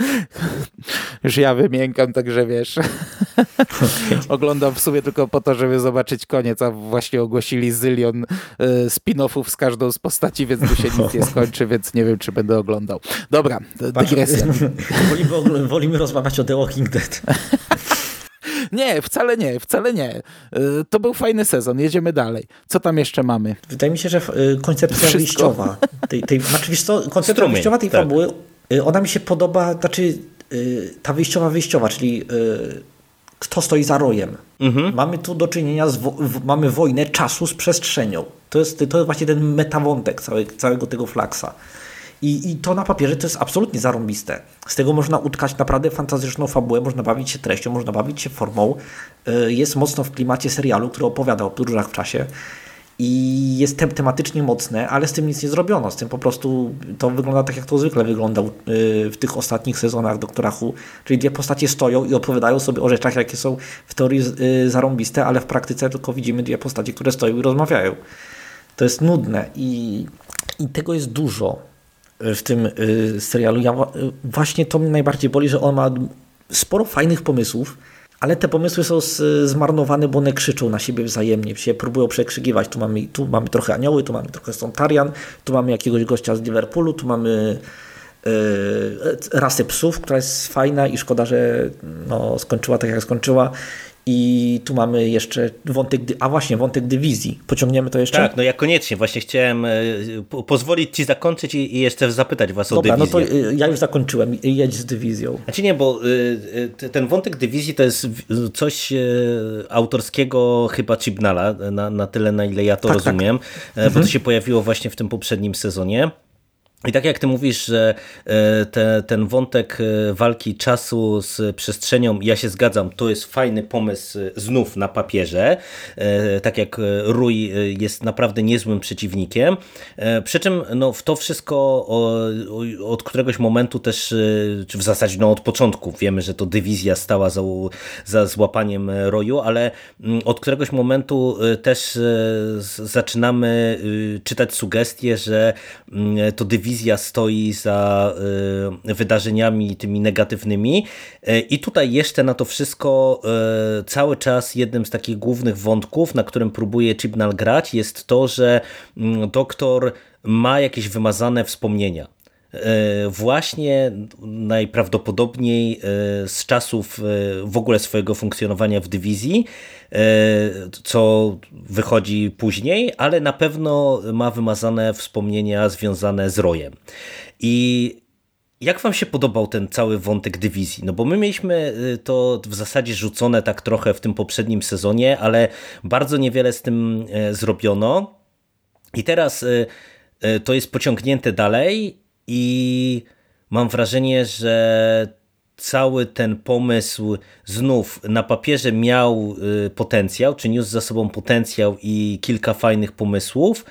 już ja wymiękam, także wiesz. Oglądam w sumie tylko po to, żeby zobaczyć koniec, a właśnie ogłosili zylion y, spin-offów z każdą z postaci, więc tu się nic nie skończy, więc nie wiem, czy będę oglądał. Dobra, dygresja. wolimy, wolimy rozmawiać o The Walking Dead. Nie, wcale nie, wcale nie. Y, To był fajny sezon, jedziemy dalej. Co tam jeszcze mamy? Wydaje mi się, że y, koncepcja Wszystko. wyjściowa, tej, tej, znaczy wiesz co, koncepcja Strumień, wyjściowa tej tak. fabuły, y, ona mi się podoba, znaczy ta wyjściowa wyjściowa, czyli kto stoi za rojem. Mamy tu do czynienia z, wo- mamy wojnę czasu z przestrzenią. To jest, to jest właśnie ten metawątek cały, całego tego flaksa. I, I to na papierze to jest absolutnie zarąbiste. Z tego można utkać naprawdę fantastyczną fabułę, można bawić się treścią, można bawić się formą. Y, Jest mocno w klimacie serialu, który opowiada o podróżach w czasie i jest tem tematycznie mocne, ale z tym nic nie zrobiono. Z tym po prostu to wygląda tak, jak to zwykle wyglądał y, w tych ostatnich sezonach Doktora Who, czyli dwie postacie stoją i opowiadają sobie o rzeczach, jakie są w teorii y, zarąbiste, ale w praktyce tylko widzimy dwie postacie, które stoją i rozmawiają. To jest nudne i, i tego jest dużo w tym y, serialu. Ja, właśnie to mnie najbardziej boli, że on ma sporo fajnych pomysłów, ale te pomysły są zmarnowane, bo one krzyczą na siebie wzajemnie, się próbują przekrzykiwać. Tu mamy, tu mamy trochę anioły, tu mamy trochę Sontarian, tu mamy jakiegoś gościa z Liverpoolu, tu mamy y, rasę psów, która jest fajna i szkoda, że no, skończyła tak jak skończyła. I tu mamy jeszcze wątek, a właśnie wątek dywizji. Pociągniemy to jeszcze? Tak, no ja koniecznie. Właśnie chciałem e, po- pozwolić ci zakończyć i, jeszcze zapytać was Dobra, o no dywizję. to y, ja już zakończyłem. Jedź z dywizją. Znaczy nie, bo t- ten wątek dywizji to jest coś autorskiego chyba Chibnala, na, na tyle na ile ja to Tak, tak. rozumiem, e, bo to się pojawiło właśnie w tym poprzednim sezonie. I tak jak ty mówisz, że e, te, ten wątek e, walki czasu z przestrzenią, ja się zgadzam, to jest fajny pomysł e, znów na papierze. Tak jak e, jest naprawdę niezłym przeciwnikiem. Przy czym no, w to wszystko od któregoś momentu też, czy w zasadzie no, od początku wiemy, że to dywizja stała za, za złapaniem Roju, ale mm, od któregoś momentu też zaczynamy czytać sugestie, że mm, to dywizja dywizja stoi za wydarzeniami tymi negatywnymi. I tutaj jeszcze na to wszystko cały czas jednym z takich głównych wątków, na którym próbuje Chibnall grać jest to, że mm, doktor ma jakieś wymazane wspomnienia właśnie najprawdopodobniej e, z czasów e, w ogóle swojego funkcjonowania w dywizji, co wychodzi później, ale na pewno ma wymazane wspomnienia związane z rojem. I jak wam się podobał ten cały wątek dywizji? No bo my mieliśmy to w zasadzie rzucone tak trochę w tym poprzednim sezonie, ale bardzo niewiele z tym zrobiono. I teraz to jest pociągnięte dalej i mam wrażenie, że cały ten pomysł znów na papierze miał y, potencjał, czy niósł za sobą potencjał i kilka fajnych pomysłów,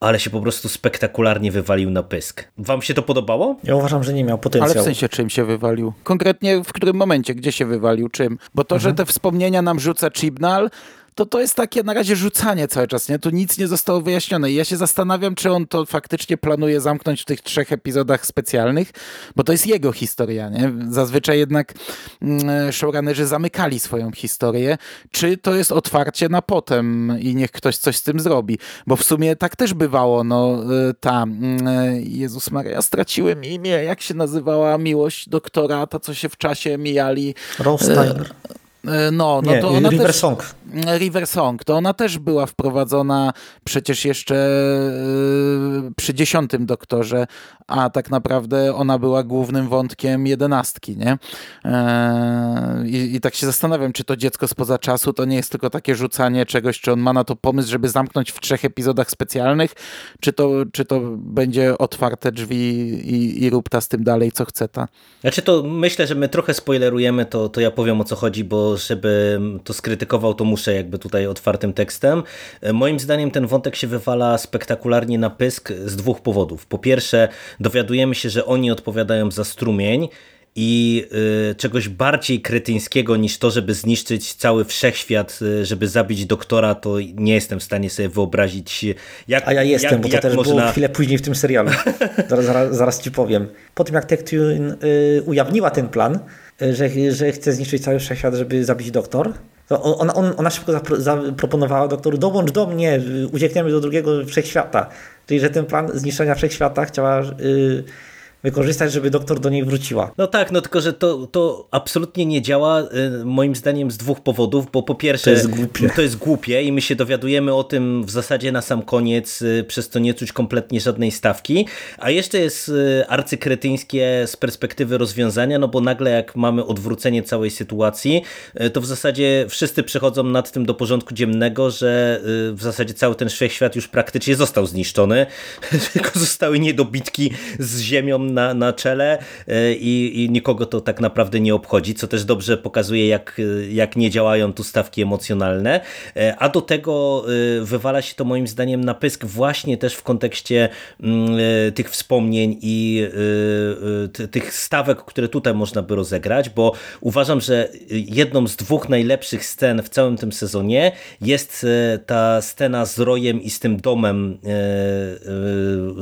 ale się po prostu spektakularnie wywalił na pysk. Wam się to podobało? Ja uważam, że nie miał potencjału. Ale w sensie czym się wywalił? Konkretnie w którym momencie, gdzie się wywalił, czym? Bo to, mhm. że te wspomnienia nam rzuca Chibnall, to to jest takie na razie rzucanie cały czas, nie? Tu nic nie zostało wyjaśnione i ja się zastanawiam, czy on to faktycznie planuje zamknąć w tych trzech epizodach specjalnych, bo to jest jego historia, nie? Zazwyczaj jednak mm, showrunnerzy zamykali swoją historię, czy to jest otwarcie na potem i niech ktoś coś z tym zrobi, bo w sumie tak też bywało, no y, ta, mm, Jezus Maria, straciłem imię, jak się nazywała miłość doktora, ta co się w czasie mijali. Tyler. E, no, no Nie, to ona River też, Song. River Song, to ona też była wprowadzona przecież jeszcze yy, przy dziesiątym doktorze, a tak naprawdę ona była głównym wątkiem jedenastki, nie? I, I tak się zastanawiam, czy to dziecko spoza czasu to nie jest tylko takie rzucanie czegoś, czy on ma na to pomysł, żeby zamknąć w trzech epizodach specjalnych, czy to, czy to będzie otwarte drzwi i, i rób ta z tym dalej, co chce ta. Znaczy to myślę, że my trochę spoilerujemy, to, to ja powiem o co chodzi, bo żeby to skrytykował, to muszę jakby tutaj otwartym tekstem. E, moim zdaniem ten wątek się wywala spektakularnie na pysk z dwóch powodów. Po pierwsze, dowiadujemy się, że oni odpowiadają za strumień, i y, czegoś bardziej kretyńskiego niż to, żeby zniszczyć cały wszechświat, y, żeby zabić doktora, to nie jestem w stanie sobie wyobrazić, jak A ja jestem, jak, bo to też można... było chwilę później w tym serialu. zaraz, zaraz, zaraz ci powiem. Po tym jak Tectune y, ujawniła ten plan, że, że chce zniszczyć cały wszechświat, żeby zabić doktor, to ona, on, ona szybko zaproponowała doktoru, dołącz do mnie, uciekniemy do drugiego wszechświata. Czyli, że ten plan zniszczenia wszechświata chciała... Yy, wykorzystać, żeby doktor do niej wróciła. No tak, no tylko, że to, to absolutnie nie działa y, moim zdaniem z dwóch powodów, bo po pierwsze to jest, głupie. to jest głupie i my się dowiadujemy o tym w zasadzie na sam koniec, y, przez to nie czuć kompletnie żadnej stawki, a jeszcze jest y, arcykretyńskie z perspektywy rozwiązania, no bo nagle jak mamy odwrócenie całej sytuacji, to w zasadzie wszyscy przechodzą nad tym do porządku dziennego, że w zasadzie cały ten świat już praktycznie został zniszczony, tylko zostały niedobitki z ziemią na, na czele e, i, i nikogo to tak naprawdę nie obchodzi, co też dobrze pokazuje, jak, jak nie działają tu stawki emocjonalne. E, a do tego e, wywala się to moim zdaniem na pysk właśnie też w kontekście mm, tych wspomnień i tych stawek, które tutaj można by rozegrać, bo uważam, że jedną z dwóch najlepszych scen w całym tym sezonie jest ta scena z Rojem i z tym domem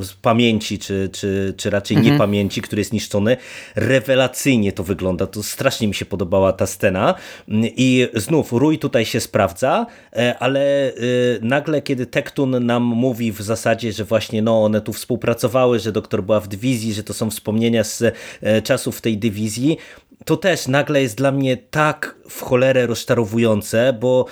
z pamięci, czy, czy, czy raczej nie Mhm. Pamięci, który jest niszczony. Rewelacyjnie to wygląda. To strasznie mi się podobała ta scena. I znów Rój tutaj się sprawdza, e, ale e, nagle, kiedy Tektun nam mówi w zasadzie, że właśnie no, one tu współpracowały, że doktor była w dywizji, że to są wspomnienia z e, czasów tej dywizji, to też nagle jest dla mnie tak w cholerę rozczarowujące, bo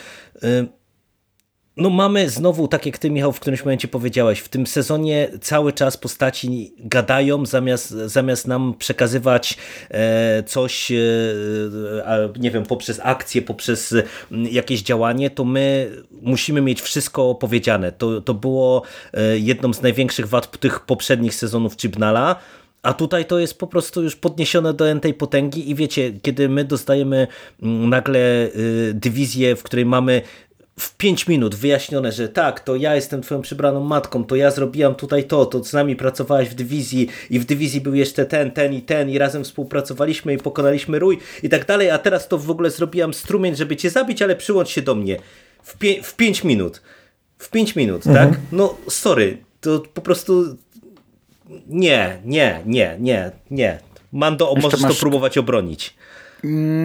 no mamy znowu, tak jak ty Michał w którymś momencie powiedziałeś, w tym sezonie cały czas postaci gadają zamiast, zamiast nam przekazywać e, coś, e, nie wiem, poprzez akcję, poprzez jakieś działanie, to my musimy mieć wszystko opowiedziane. To, to było e, jedną z największych wad tych poprzednich sezonów Chibnala, a tutaj to jest po prostu już podniesione do tej potęgi i wiecie, kiedy my dostajemy nagle dywizję, w której mamy w 5 minut wyjaśnione, że tak, to ja jestem twoją przybraną matką, to ja zrobiłam tutaj to, to z nami pracowałaś w dywizji i w dywizji był jeszcze ten, ten i ten i razem współpracowaliśmy i pokonaliśmy rój i tak dalej, a teraz to w ogóle zrobiłam strumień, żeby cię zabić, ale przyłącz się do mnie. W, pie w 5 minut. W 5 minut, mhm. tak? No sorry, to po prostu Nie, nie, nie, nie, nie. Mando, Jeszcze możesz masz- to próbować obronić.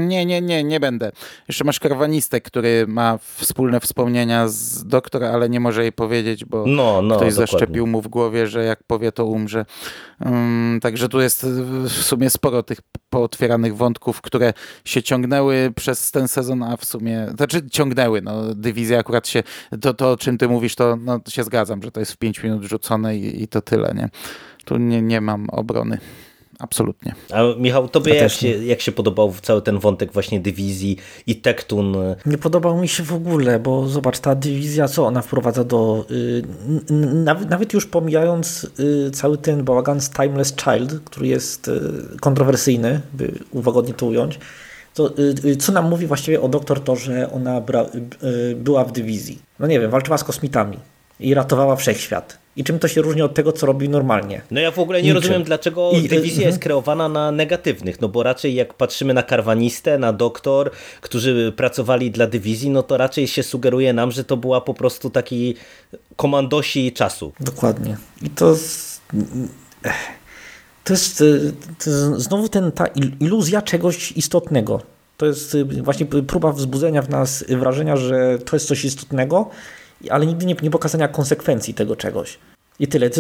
Nie, nie, nie, nie będę. Jeszcze masz karwanistę, który ma wspólne wspomnienia z doktora, ale nie może jej powiedzieć, bo No, no, ktoś dokładnie. zaszczepił mu w głowie, że jak powie, to umrze. Um, także tu jest w sumie sporo tych pootwieranych wątków, które się ciągnęły przez ten sezon, a w sumie, znaczy ciągnęły, no dywizja akurat się, to, to o czym ty mówisz, to no, się zgadzam, że to jest w 5 minut rzucone i, i to tyle, nie? Tu nie, nie mam obrony. Absolutnie. A Michał, tobie Ja jak się, jak się podobał cały ten wątek właśnie dywizji i Tektun? Nie podobał mi się w ogóle, bo zobacz, ta dywizja, co ona wprowadza do... Y, n- n- nawet, nawet już pomijając y, cały ten bałagan z Timeless Child, który jest y, kontrowersyjny, by uwagodnie to ująć, to co nam mówi właściwie o doktor to, że ona bra, y, była w dywizji? No nie wiem, walczyła z kosmitami i ratowała wszechświat. I czym to się różni od tego, co robi normalnie? No ja w ogóle nie Niczym. rozumiem, dlaczego I- dywizja mhm. jest kreowana na negatywnych, no bo raczej jak patrzymy na karwanistę, na doktor, którzy pracowali dla dywizji, no to raczej się sugeruje nam, że to była po prostu taki komandosi czasu. Dokładnie. I to. To jest, y, to jest znowu ten, ta il- iluzja czegoś istotnego. To jest y, właśnie próba wzbudzenia w nas wrażenia, że to jest coś istotnego, ale nigdy nie, nie pokazania konsekwencji tego czegoś. I tyle.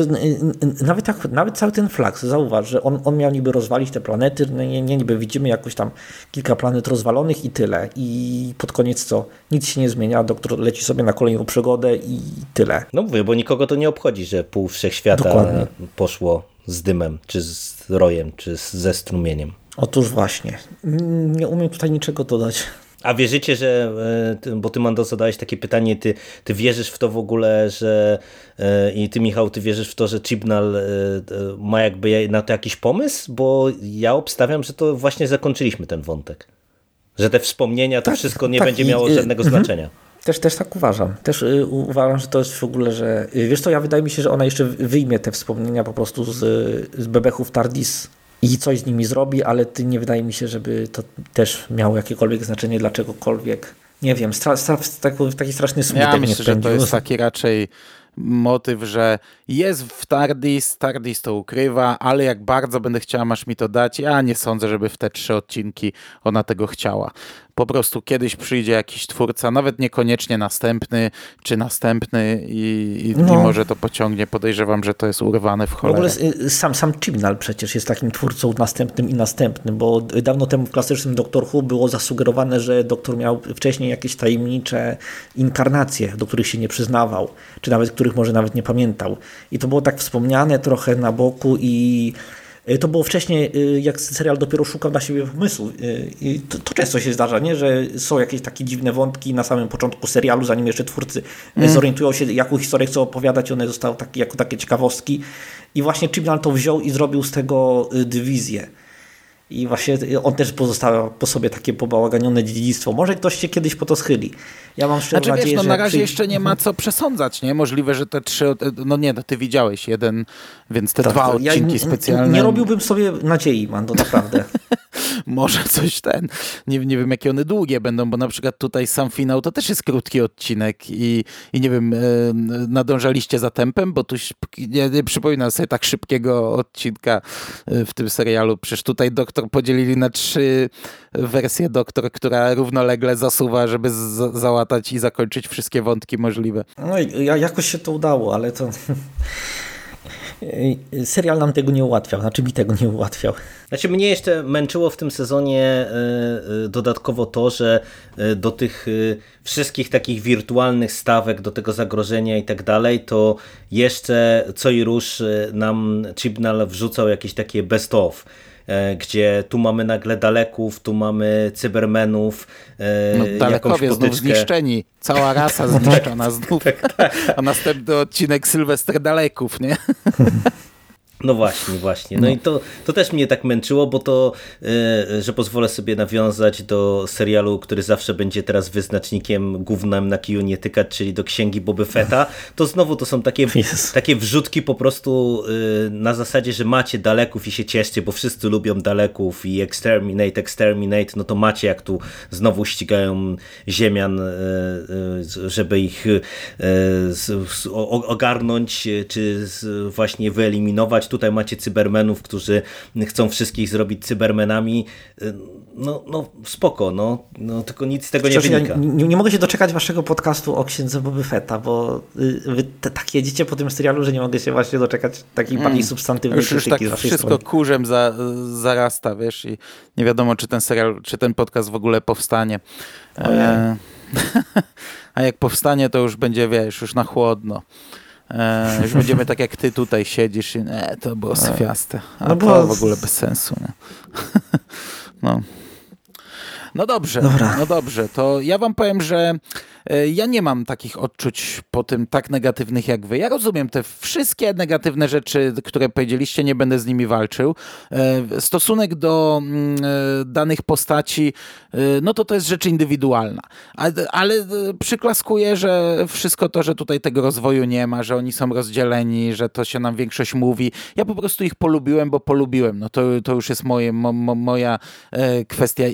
Nawet, tak, nawet cały ten flaks, zauważ, że on, on miał niby rozwalić te planety, no nie, nie niby widzimy jakoś tam kilka planet rozwalonych i tyle. I pod koniec co? Nic się nie zmienia, doktor leci sobie na kolejną przygodę i tyle. No mówię, bo nikogo to nie obchodzi, że pół wszechświata Dokładnie. poszło z dymem, czy z rojem, czy ze strumieniem. Otóż właśnie. Nie umiem tutaj niczego dodać. A wierzycie, że, e, bo ty Mando zadałeś takie pytanie, ty, ty wierzysz w to w ogóle, że e, i ty Michał, ty wierzysz w to, że Chibnall e, ma jakby na to jakiś pomysł? Bo ja obstawiam, że to właśnie zakończyliśmy ten wątek. Że te wspomnienia, to Tak, wszystko nie tak, będzie i- miało żadnego mhm. znaczenia. Też, też tak uważam. Też y, uważam, że to jest w ogóle, że y, wiesz co, ja wydaje mi się, że ona jeszcze wyjmie te wspomnienia po prostu z, z bebechów Tardis i coś z nimi zrobi, ale ty nie wydaje mi się, żeby to też miało jakiekolwiek znaczenie dla czegokolwiek. Nie wiem, stra, stra, taki, taki straszny smutek Ja myślę, że to jest taki raczej motyw, że jest w Tardis, Tardis to ukrywa, ale jak bardzo będę chciała, masz mi to dać. Ja nie sądzę, żeby w te trzy odcinki ona tego chciała. Po prostu kiedyś przyjdzie jakiś twórca, nawet niekoniecznie następny, czy następny i, i, No. i może to pociągnie. Podejrzewam, że to jest urwane w W cholerę. ogóle y, sam, sam Chibnall przecież jest takim twórcą następnym i następnym, bo dawno temu w klasycznym Doctor Who było zasugerowane, że doktor miał wcześniej jakieś tajemnicze inkarnacje, do których się nie przyznawał, czy nawet których może nawet nie pamiętał. I to było tak wspomniane trochę na boku i y, to było wcześniej, y, jak serial dopiero szukał dla siebie pomysłu. Y, I to, to często się zdarza, nie? że są jakieś takie dziwne wątki na samym początku serialu, zanim jeszcze twórcy mm. zorientują się, jaką historię chcą opowiadać, one zostały takie, jako takie ciekawostki. I właśnie Chibnall to wziął i zrobił z tego y, dywizję. I właśnie on też pozostawia po sobie takie pobałaganione dziedzictwo. Może ktoś się kiedyś po to schyli. Ja mam szczerą Znaczy wiesz, nadzieję, no że... na razie jeszcze nie ma co przesądzać, nie? Możliwe, że te trzy, no nie, no ty widziałeś jeden, więc te Tak, dwa ja odcinki nie- specjalne. Nie robiłbym sobie nadziei, man, to naprawdę. może coś ten, nie, nie wiem jakie one długie będą, bo na przykład tutaj sam finał to też jest krótki odcinek i, i nie wiem, e, nadążaliście za tempem, bo tu nie, nie przypominam sobie tak szybkiego odcinka e, w tym serialu. Przecież tutaj doktor podzielili na trzy wersje doktor, która równolegle zasuwa, żeby z- załatać i zakończyć wszystkie wątki możliwe. No i ja, jakoś się to udało, ale to... Serial nam tego nie ułatwiał, znaczy mi tego nie ułatwiał. Znaczy mnie jeszcze męczyło w tym sezonie e, e, dodatkowo to, że e, do tych wszystkich takich wirtualnych stawek, do tego zagrożenia i tak dalej, to jeszcze co i róż e, nam Chibnall wrzucał jakieś takie best of gdzie tu mamy nagle daleków, tu mamy cybermenów, e, No, jakąś dalekowie znów potyczkę. zniszczeni. Cała rasa zniszczona znów. A następny odcinek Sylwester Daleków, nie? No właśnie, właśnie. No, i to, to też mnie tak męczyło, bo to, e, że pozwolę sobie nawiązać do serialu, który zawsze będzie teraz wyznacznikiem głównym na kiju nie tykać, czyli do księgi Boby Fetta, to znowu to są takie, takie wrzutki po prostu e, na zasadzie, że macie daleków i się cieszcie, bo wszyscy lubią daleków i exterminate, exterminate, no to macie jak tu znowu ścigają ziemian, e, żeby ich z- ogarnąć, czy z- właśnie wyeliminować, tutaj macie cybermenów, którzy chcą wszystkich zrobić cybermenami, no, no spoko, no, no tylko nic z tego nie wynika. Ja nie, nie, mogę się doczekać waszego podcastu o księdze Boby Fetta, bo y, wy tak jedziecie po tym serialu, że nie mogę się właśnie doczekać takiej mm. bardziej substantywnej już, już tak wszystko strony. kurzem za, zarasta, wiesz, i nie wiadomo, czy ten serial, czy ten podcast w ogóle powstanie. E, a jak powstanie, to już będzie, wiesz, już na chłodno. E, już będziemy tak jak ty tutaj siedzisz i e, to było swiaste. A no to w ogóle bez sensu. Nie? no. No dobrze, Dobra. no dobrze. To ja wam powiem, że E, ja nie mam takich odczuć po tym tak negatywnych jak wy. Ja rozumiem te wszystkie negatywne rzeczy, które powiedzieliście, nie będę z nimi walczył. E, stosunek do mm, e, danych postaci, no to to jest rzecz indywidualna. Ale przyklaskuję, że wszystko to, że tutaj tego rozwoju nie ma, że oni są rozdzieleni, że to się nam większość mówi. Ja po prostu ich polubiłem, bo polubiłem. No to, to już jest moje, mo, moja kwestia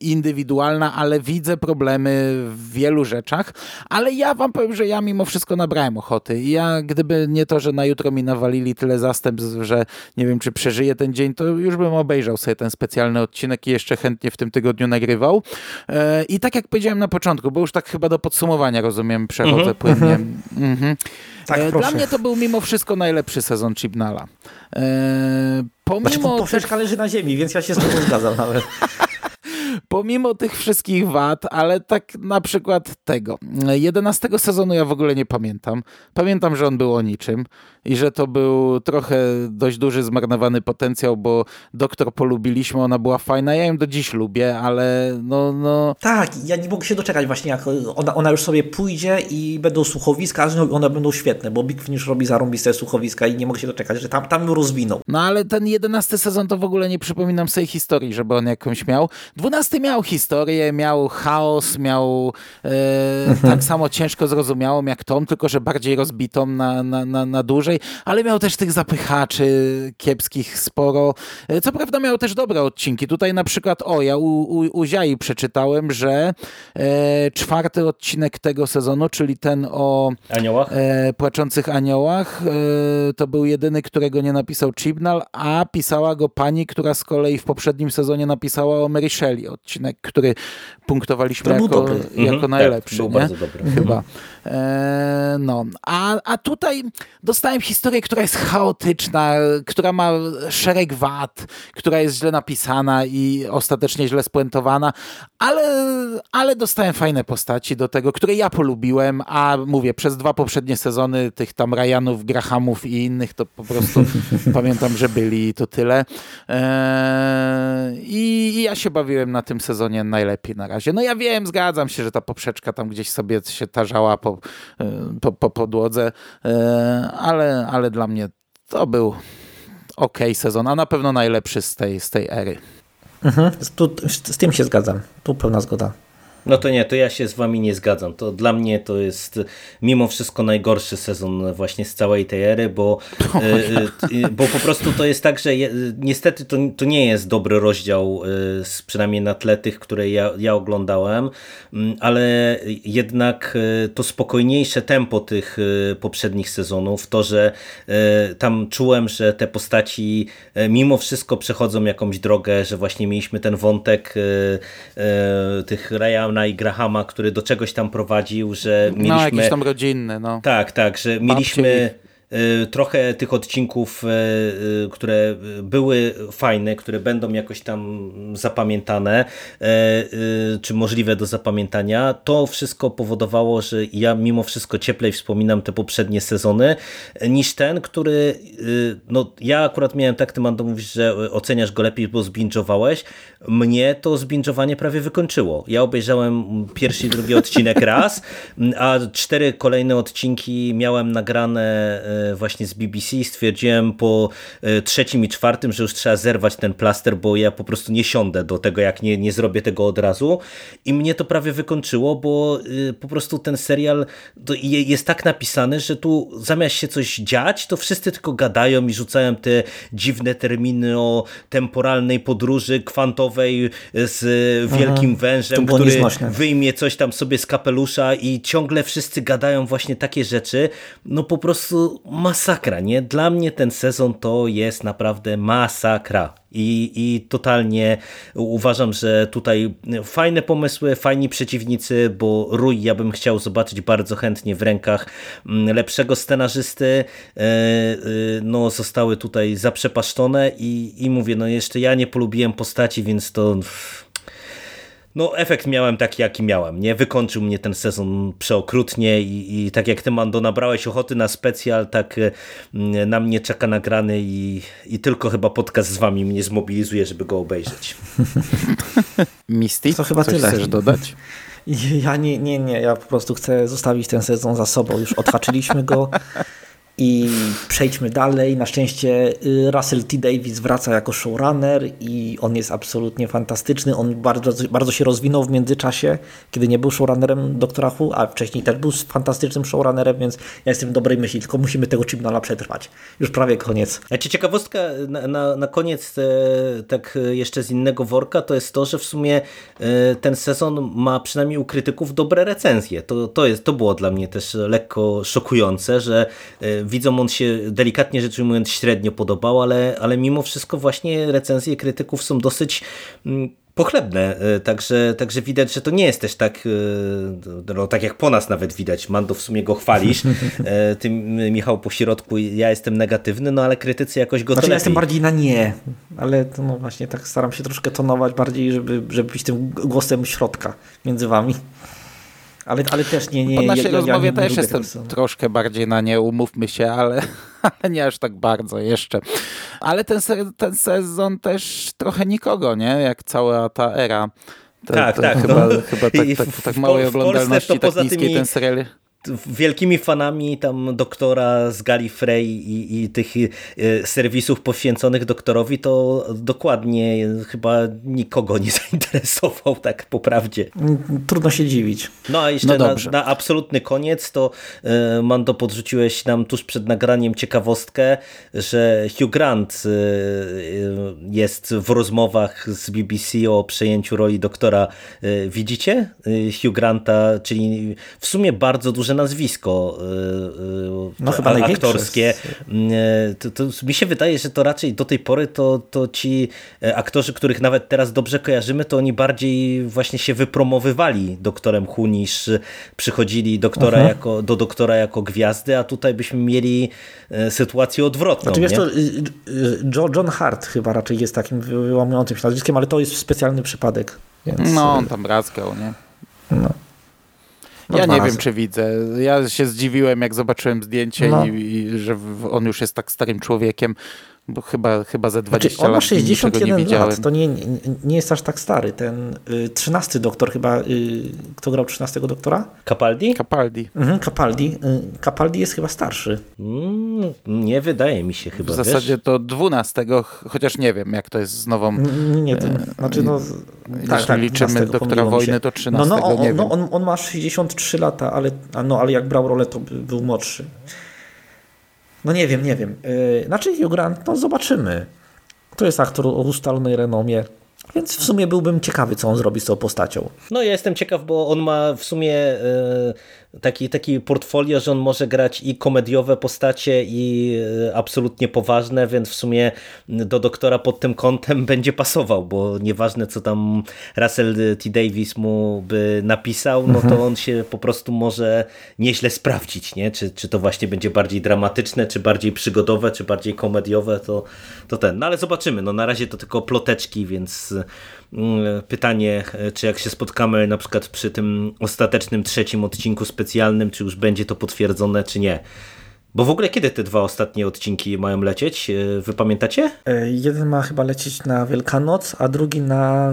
indywidualna, ale widzę problemy w wielu rzeczach rzeczach, ale ja wam powiem, że ja mimo wszystko nabrałem ochoty. I ja, gdyby nie to, że na jutro mi nawalili tyle zastępstw, że nie wiem, czy przeżyję ten dzień, to już bym obejrzał sobie ten specjalny odcinek i jeszcze chętnie w tym tygodniu nagrywał. E, I tak jak powiedziałem na początku, bo już tak chyba do podsumowania, rozumiem, przechodzę mm -hmm, płynnie. Mm -hmm. Tak, e, Dla mnie to był mimo wszystko najlepszy sezon Chibnala. E, pomimo znaczy, poprzeczka leży na ziemi, więc ja się z tobą zgadzam nawet. pomimo tych wszystkich wad, ale tak na przykład tego. 11 sezonu ja w ogóle nie pamiętam. Pamiętam, że on był o niczym i że to był trochę dość duży zmarnowany potencjał, bo doktor polubiliśmy, ona była fajna. Ja ją do dziś lubię, ale no. no... Tak, ja nie mogę się doczekać właśnie, jak ona, ona już sobie pójdzie i będą słuchowiska, one będą świetne, bo Big Finish robi zarąbiste słuchowiska i nie mogę się doczekać, że tam, tam ją rozwinął. No ale ten 11 sezon to w ogóle nie przypominam sobie historii, żeby on jakąś miał. 12 miał historię, miał chaos, miał e, mhm. tak samo ciężko zrozumiałą jak Tom, tylko że bardziej rozbitą na, na, na, na dłużej, ale miał też tych zapychaczy kiepskich sporo. E, co prawda miał też dobre odcinki. Tutaj na przykład, o, ja u, u, u Ziai przeczytałem, że e, czwarty odcinek tego sezonu, czyli ten o aniołach? E, płaczących aniołach, e, to był jedyny, którego nie napisał Chibnall, a pisała go pani, która z kolei w poprzednim sezonie napisała o Mary Shelley odcinek, który punktowaliśmy jako, jako mhm. najlepszy. Tak, był bardzo dobry. Chyba. E, no. A, a tutaj dostałem historię, która jest chaotyczna, która ma szereg wad, która jest źle napisana i ostatecznie źle spuentowana, ale, ale dostałem fajne postaci do tego, które ja polubiłem, a mówię, przez dwa poprzednie sezony tych tam Ryanów, Grahamów i innych to po prostu pamiętam, że byli i to tyle. E, i, I ja się bawiłem na tym sezonie najlepiej na razie. No ja wiem, zgadzam się, że ta poprzeczka tam gdzieś sobie się tarzała po, po, po podłodze, e, ale, ale dla mnie to był ok sezon, a na pewno najlepszy z tej, z tej ery. Mhm, z, z tym się zgadzam. Tu pełna zgoda. No to nie, to ja się z wami nie zgadzam. To dla mnie to jest mimo wszystko najgorszy sezon właśnie z całej tej ery, bo, y, bo po prostu to jest tak, że je, niestety to, to nie jest dobry rozdział, y, przynajmniej na tle tych, które ja, ja oglądałem, mm, ale jednak to spokojniejsze tempo tych poprzednich sezonów, to, że tam czułem, że te postaci mimo wszystko przechodzą jakąś drogę, że właśnie mieliśmy ten wątek tych Ryan Browna i Grahama, który do czegoś tam prowadził, że no, mieliśmy... No, jakieś tam rodzinne, no. Tak, tak, że mieliśmy Y, trochę tych odcinków, y, y, które były fajne, które będą jakoś tam zapamiętane, czy możliwe do zapamiętania, to wszystko powodowało, że ja mimo wszystko cieplej wspominam te poprzednie sezony, niż ten, który, no ja akurat miałem tak, ty Mando mówisz, że oceniasz go lepiej, bo zbinge'owałeś. Mnie to zbinge'owanie prawie wykończyło. Ja obejrzałem pierwszy i drugi odcinek raz, a cztery kolejne odcinki miałem nagrane właśnie z BBC stwierdziłem po e, trzecim i czwartym, że już trzeba zerwać ten plaster, bo ja po prostu nie siądę do tego, jak nie, nie zrobię tego od razu. I mnie to prawie wykończyło, bo e, po prostu ten serial jest tak napisany, że tu zamiast się coś dziać, to wszyscy tylko gadają i rzucają te dziwne terminy o temporalnej podróży kwantowej z wielkim Aha, wężem, który nieznośne. wyjmie coś tam sobie z kapelusza i ciągle wszyscy gadają właśnie takie rzeczy. No po prostu masakra, nie? Dla mnie ten sezon to jest naprawdę masakra. I, I totalnie uważam, że tutaj fajne pomysły, fajni przeciwnicy, bo Rój ja bym chciał zobaczyć bardzo chętnie w rękach mm, lepszego scenarzysty. E, e, no, zostały tutaj zaprzepaszczone i, i mówię, no jeszcze ja nie polubiłem postaci, więc to no efekt miałem taki, jaki miałem, nie? Wykończył mnie ten sezon przeokrutnie i, i tak jak ty, Mando, nabrałeś ochoty na specjal, tak mm, na mnie czeka nagrany i, i tylko chyba podcast z wami mnie zmobilizuje, żeby go obejrzeć. Misty, to chyba coś tyle. chcesz dodać? Ja nie, nie, nie, ja po prostu chcę zostawić ten sezon za sobą. Już odhaczyliśmy go. I przejdźmy dalej. Na szczęście y, Russell T. Davis wraca jako showrunner i on jest absolutnie fantastyczny. On bardzo, bardzo się rozwinął w międzyczasie, kiedy nie był showrunnerem Doktora Who, a wcześniej też był fantastycznym showrunnerem, więc ja jestem dobrej myśli, tylko musimy tego Chibnalla przetrwać. Już prawie koniec. A ciekawostka na, na, na koniec, e, tak jeszcze z innego worka, to jest to, że w sumie e, ten sezon ma przynajmniej u krytyków dobre recenzje. To, to, jest, to było dla mnie też lekko szokujące, że e, widzom on się delikatnie rzecz ujmując średnio podobał, ale, ale mimo wszystko właśnie recenzje krytyków są dosyć mm, pochlebne, e, także, także widać, że to nie jest też tak, e, no, tak jak po nas nawet widać, Mando w sumie go chwalisz, e, ty Michał po środku, ja jestem negatywny, no ale krytycy jakoś go znaczy, ja jestem bardziej na nie, ale to no właśnie tak staram się troszkę tonować bardziej, żeby, żeby być tym głosem środka między wami. Ale, ale też nie, nie. Po naszej ja, rozmowie ja nie, też jestem troszkę bardziej na nie, umówmy się, ale, ale nie aż tak bardzo jeszcze. Ale ten, ten sezon też trochę nikogo, nie? Jak cała ta era. To, tak, to tak. Chyba, no. chyba tak, tak, tak małej oglądalności, tak niskiej tymi... ten serial wielkimi fanami tam doktora z Gallifrey i, i tych e, serwisów poświęconych doktorowi, to dokładnie chyba nikogo nie zainteresował, tak po prawdzie. Trudno się dziwić. No a jeszcze no na, na, absolutny koniec to e, Mando podrzuciłeś nam tuż przed nagraniem ciekawostkę, że Hugh Grant e, jest w rozmowach z BBC o przejęciu roli doktora. Widzicie Hugh Granta, czyli w sumie bardzo duże nazwisko y, y, no, chyba aktorskie. Y, to, to, mi się wydaje, że to raczej do tej pory to, to ci e, aktorzy, których nawet teraz dobrze kojarzymy, to oni bardziej właśnie się wypromowywali doktorem Hu niż przychodzili doktora mhm. jako, do doktora jako gwiazdy, a tutaj byśmy mieli e, sytuację odwrotną. Znaczy, wiesz, to, John Hart chyba raczej jest takim wyłamującym się nazwiskiem, ale to jest specjalny przypadek. Więc... No, on tam razgał, nie? No. No ja nie razy. wiem, czy widzę. Ja się zdziwiłem, jak zobaczyłem zdjęcie no. i, i, że on już jest tak starym człowiekiem, bo chyba, chyba ze 20 znaczy, on ma 61 nie lat, to nie, nie, nie, jest aż tak stary. Ten y, 13 doktor chyba, y, kto grał 13 doktora? Capaldi? Capaldi. Mhm, Capaldi. Y, Capaldi jest chyba starszy. Mm, nie wydaje mi się chyba, W zasadzie wiesz? to 12, chociaż nie wiem, jak to jest z nową... Nie, to, znaczy no... Jeśli tak, tak, liczymy doktora wojny, to 13, no, no, on, nie no, wiem. On, on ma 63 lata, ale, no, ale jak brał rolę, to był młodszy. No nie wiem, nie wiem. Yy, znaczy Hugh Grant, no zobaczymy. To jest aktor o ustalonej renomie. Więc w sumie byłbym ciekawy, co on zrobi z tą postacią. No ja jestem ciekaw, bo on ma w sumie e, taki, taki portfolio, że on może grać i komediowe postacie i e, absolutnie poważne, więc w sumie do doktora pod tym kątem będzie pasował, bo nieważne co tam Russell T. Davis mu by napisał, no to mhm. on się po prostu może nieźle sprawdzić, nie? Czy, czy to właśnie będzie bardziej dramatyczne, czy bardziej przygodowe, czy bardziej komediowe, to, to ten. No ale zobaczymy, no na razie to tylko ploteczki, więc pytanie, e, czy jak się spotkamy na przykład przy tym ostatecznym trzecim odcinku specjalnym, czy już będzie to potwierdzone, czy nie. Bo w ogóle kiedy te dwa ostatnie odcinki mają lecieć? E, wy pamiętacie? E, jeden ma chyba lecieć na Wielkanoc, a drugi na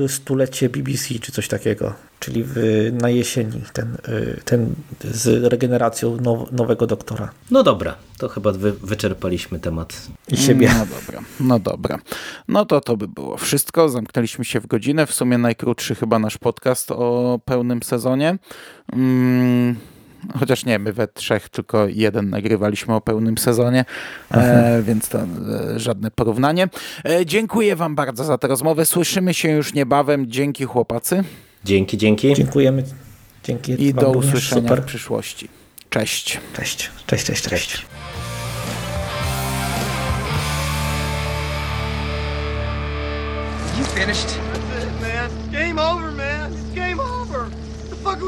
y, stulecie BBC czy coś takiego. Czyli w, na jesieni ten, y, ten z regeneracją now, nowego doktora. No dobra, to chyba wy, wyczerpaliśmy temat. I siebie. No dobra, no dobra. No to to by było wszystko. Zamknęliśmy się w godzinę. W sumie najkrótszy chyba nasz podcast o pełnym sezonie. Mm chociaż nie, my we trzech tylko jeden nagrywaliśmy o pełnym sezonie, e, więc to e, żadne porównanie. E, dziękuję Wam bardzo za tę rozmowę. Słyszymy się już niebawem. Dzięki chłopacy. Dzięki, dzięki. Dziękujemy. Dzięki. I do usłyszenia super. w przyszłości. Cześć. Cześć, cześć, cześć. cześć. cześć. Finished?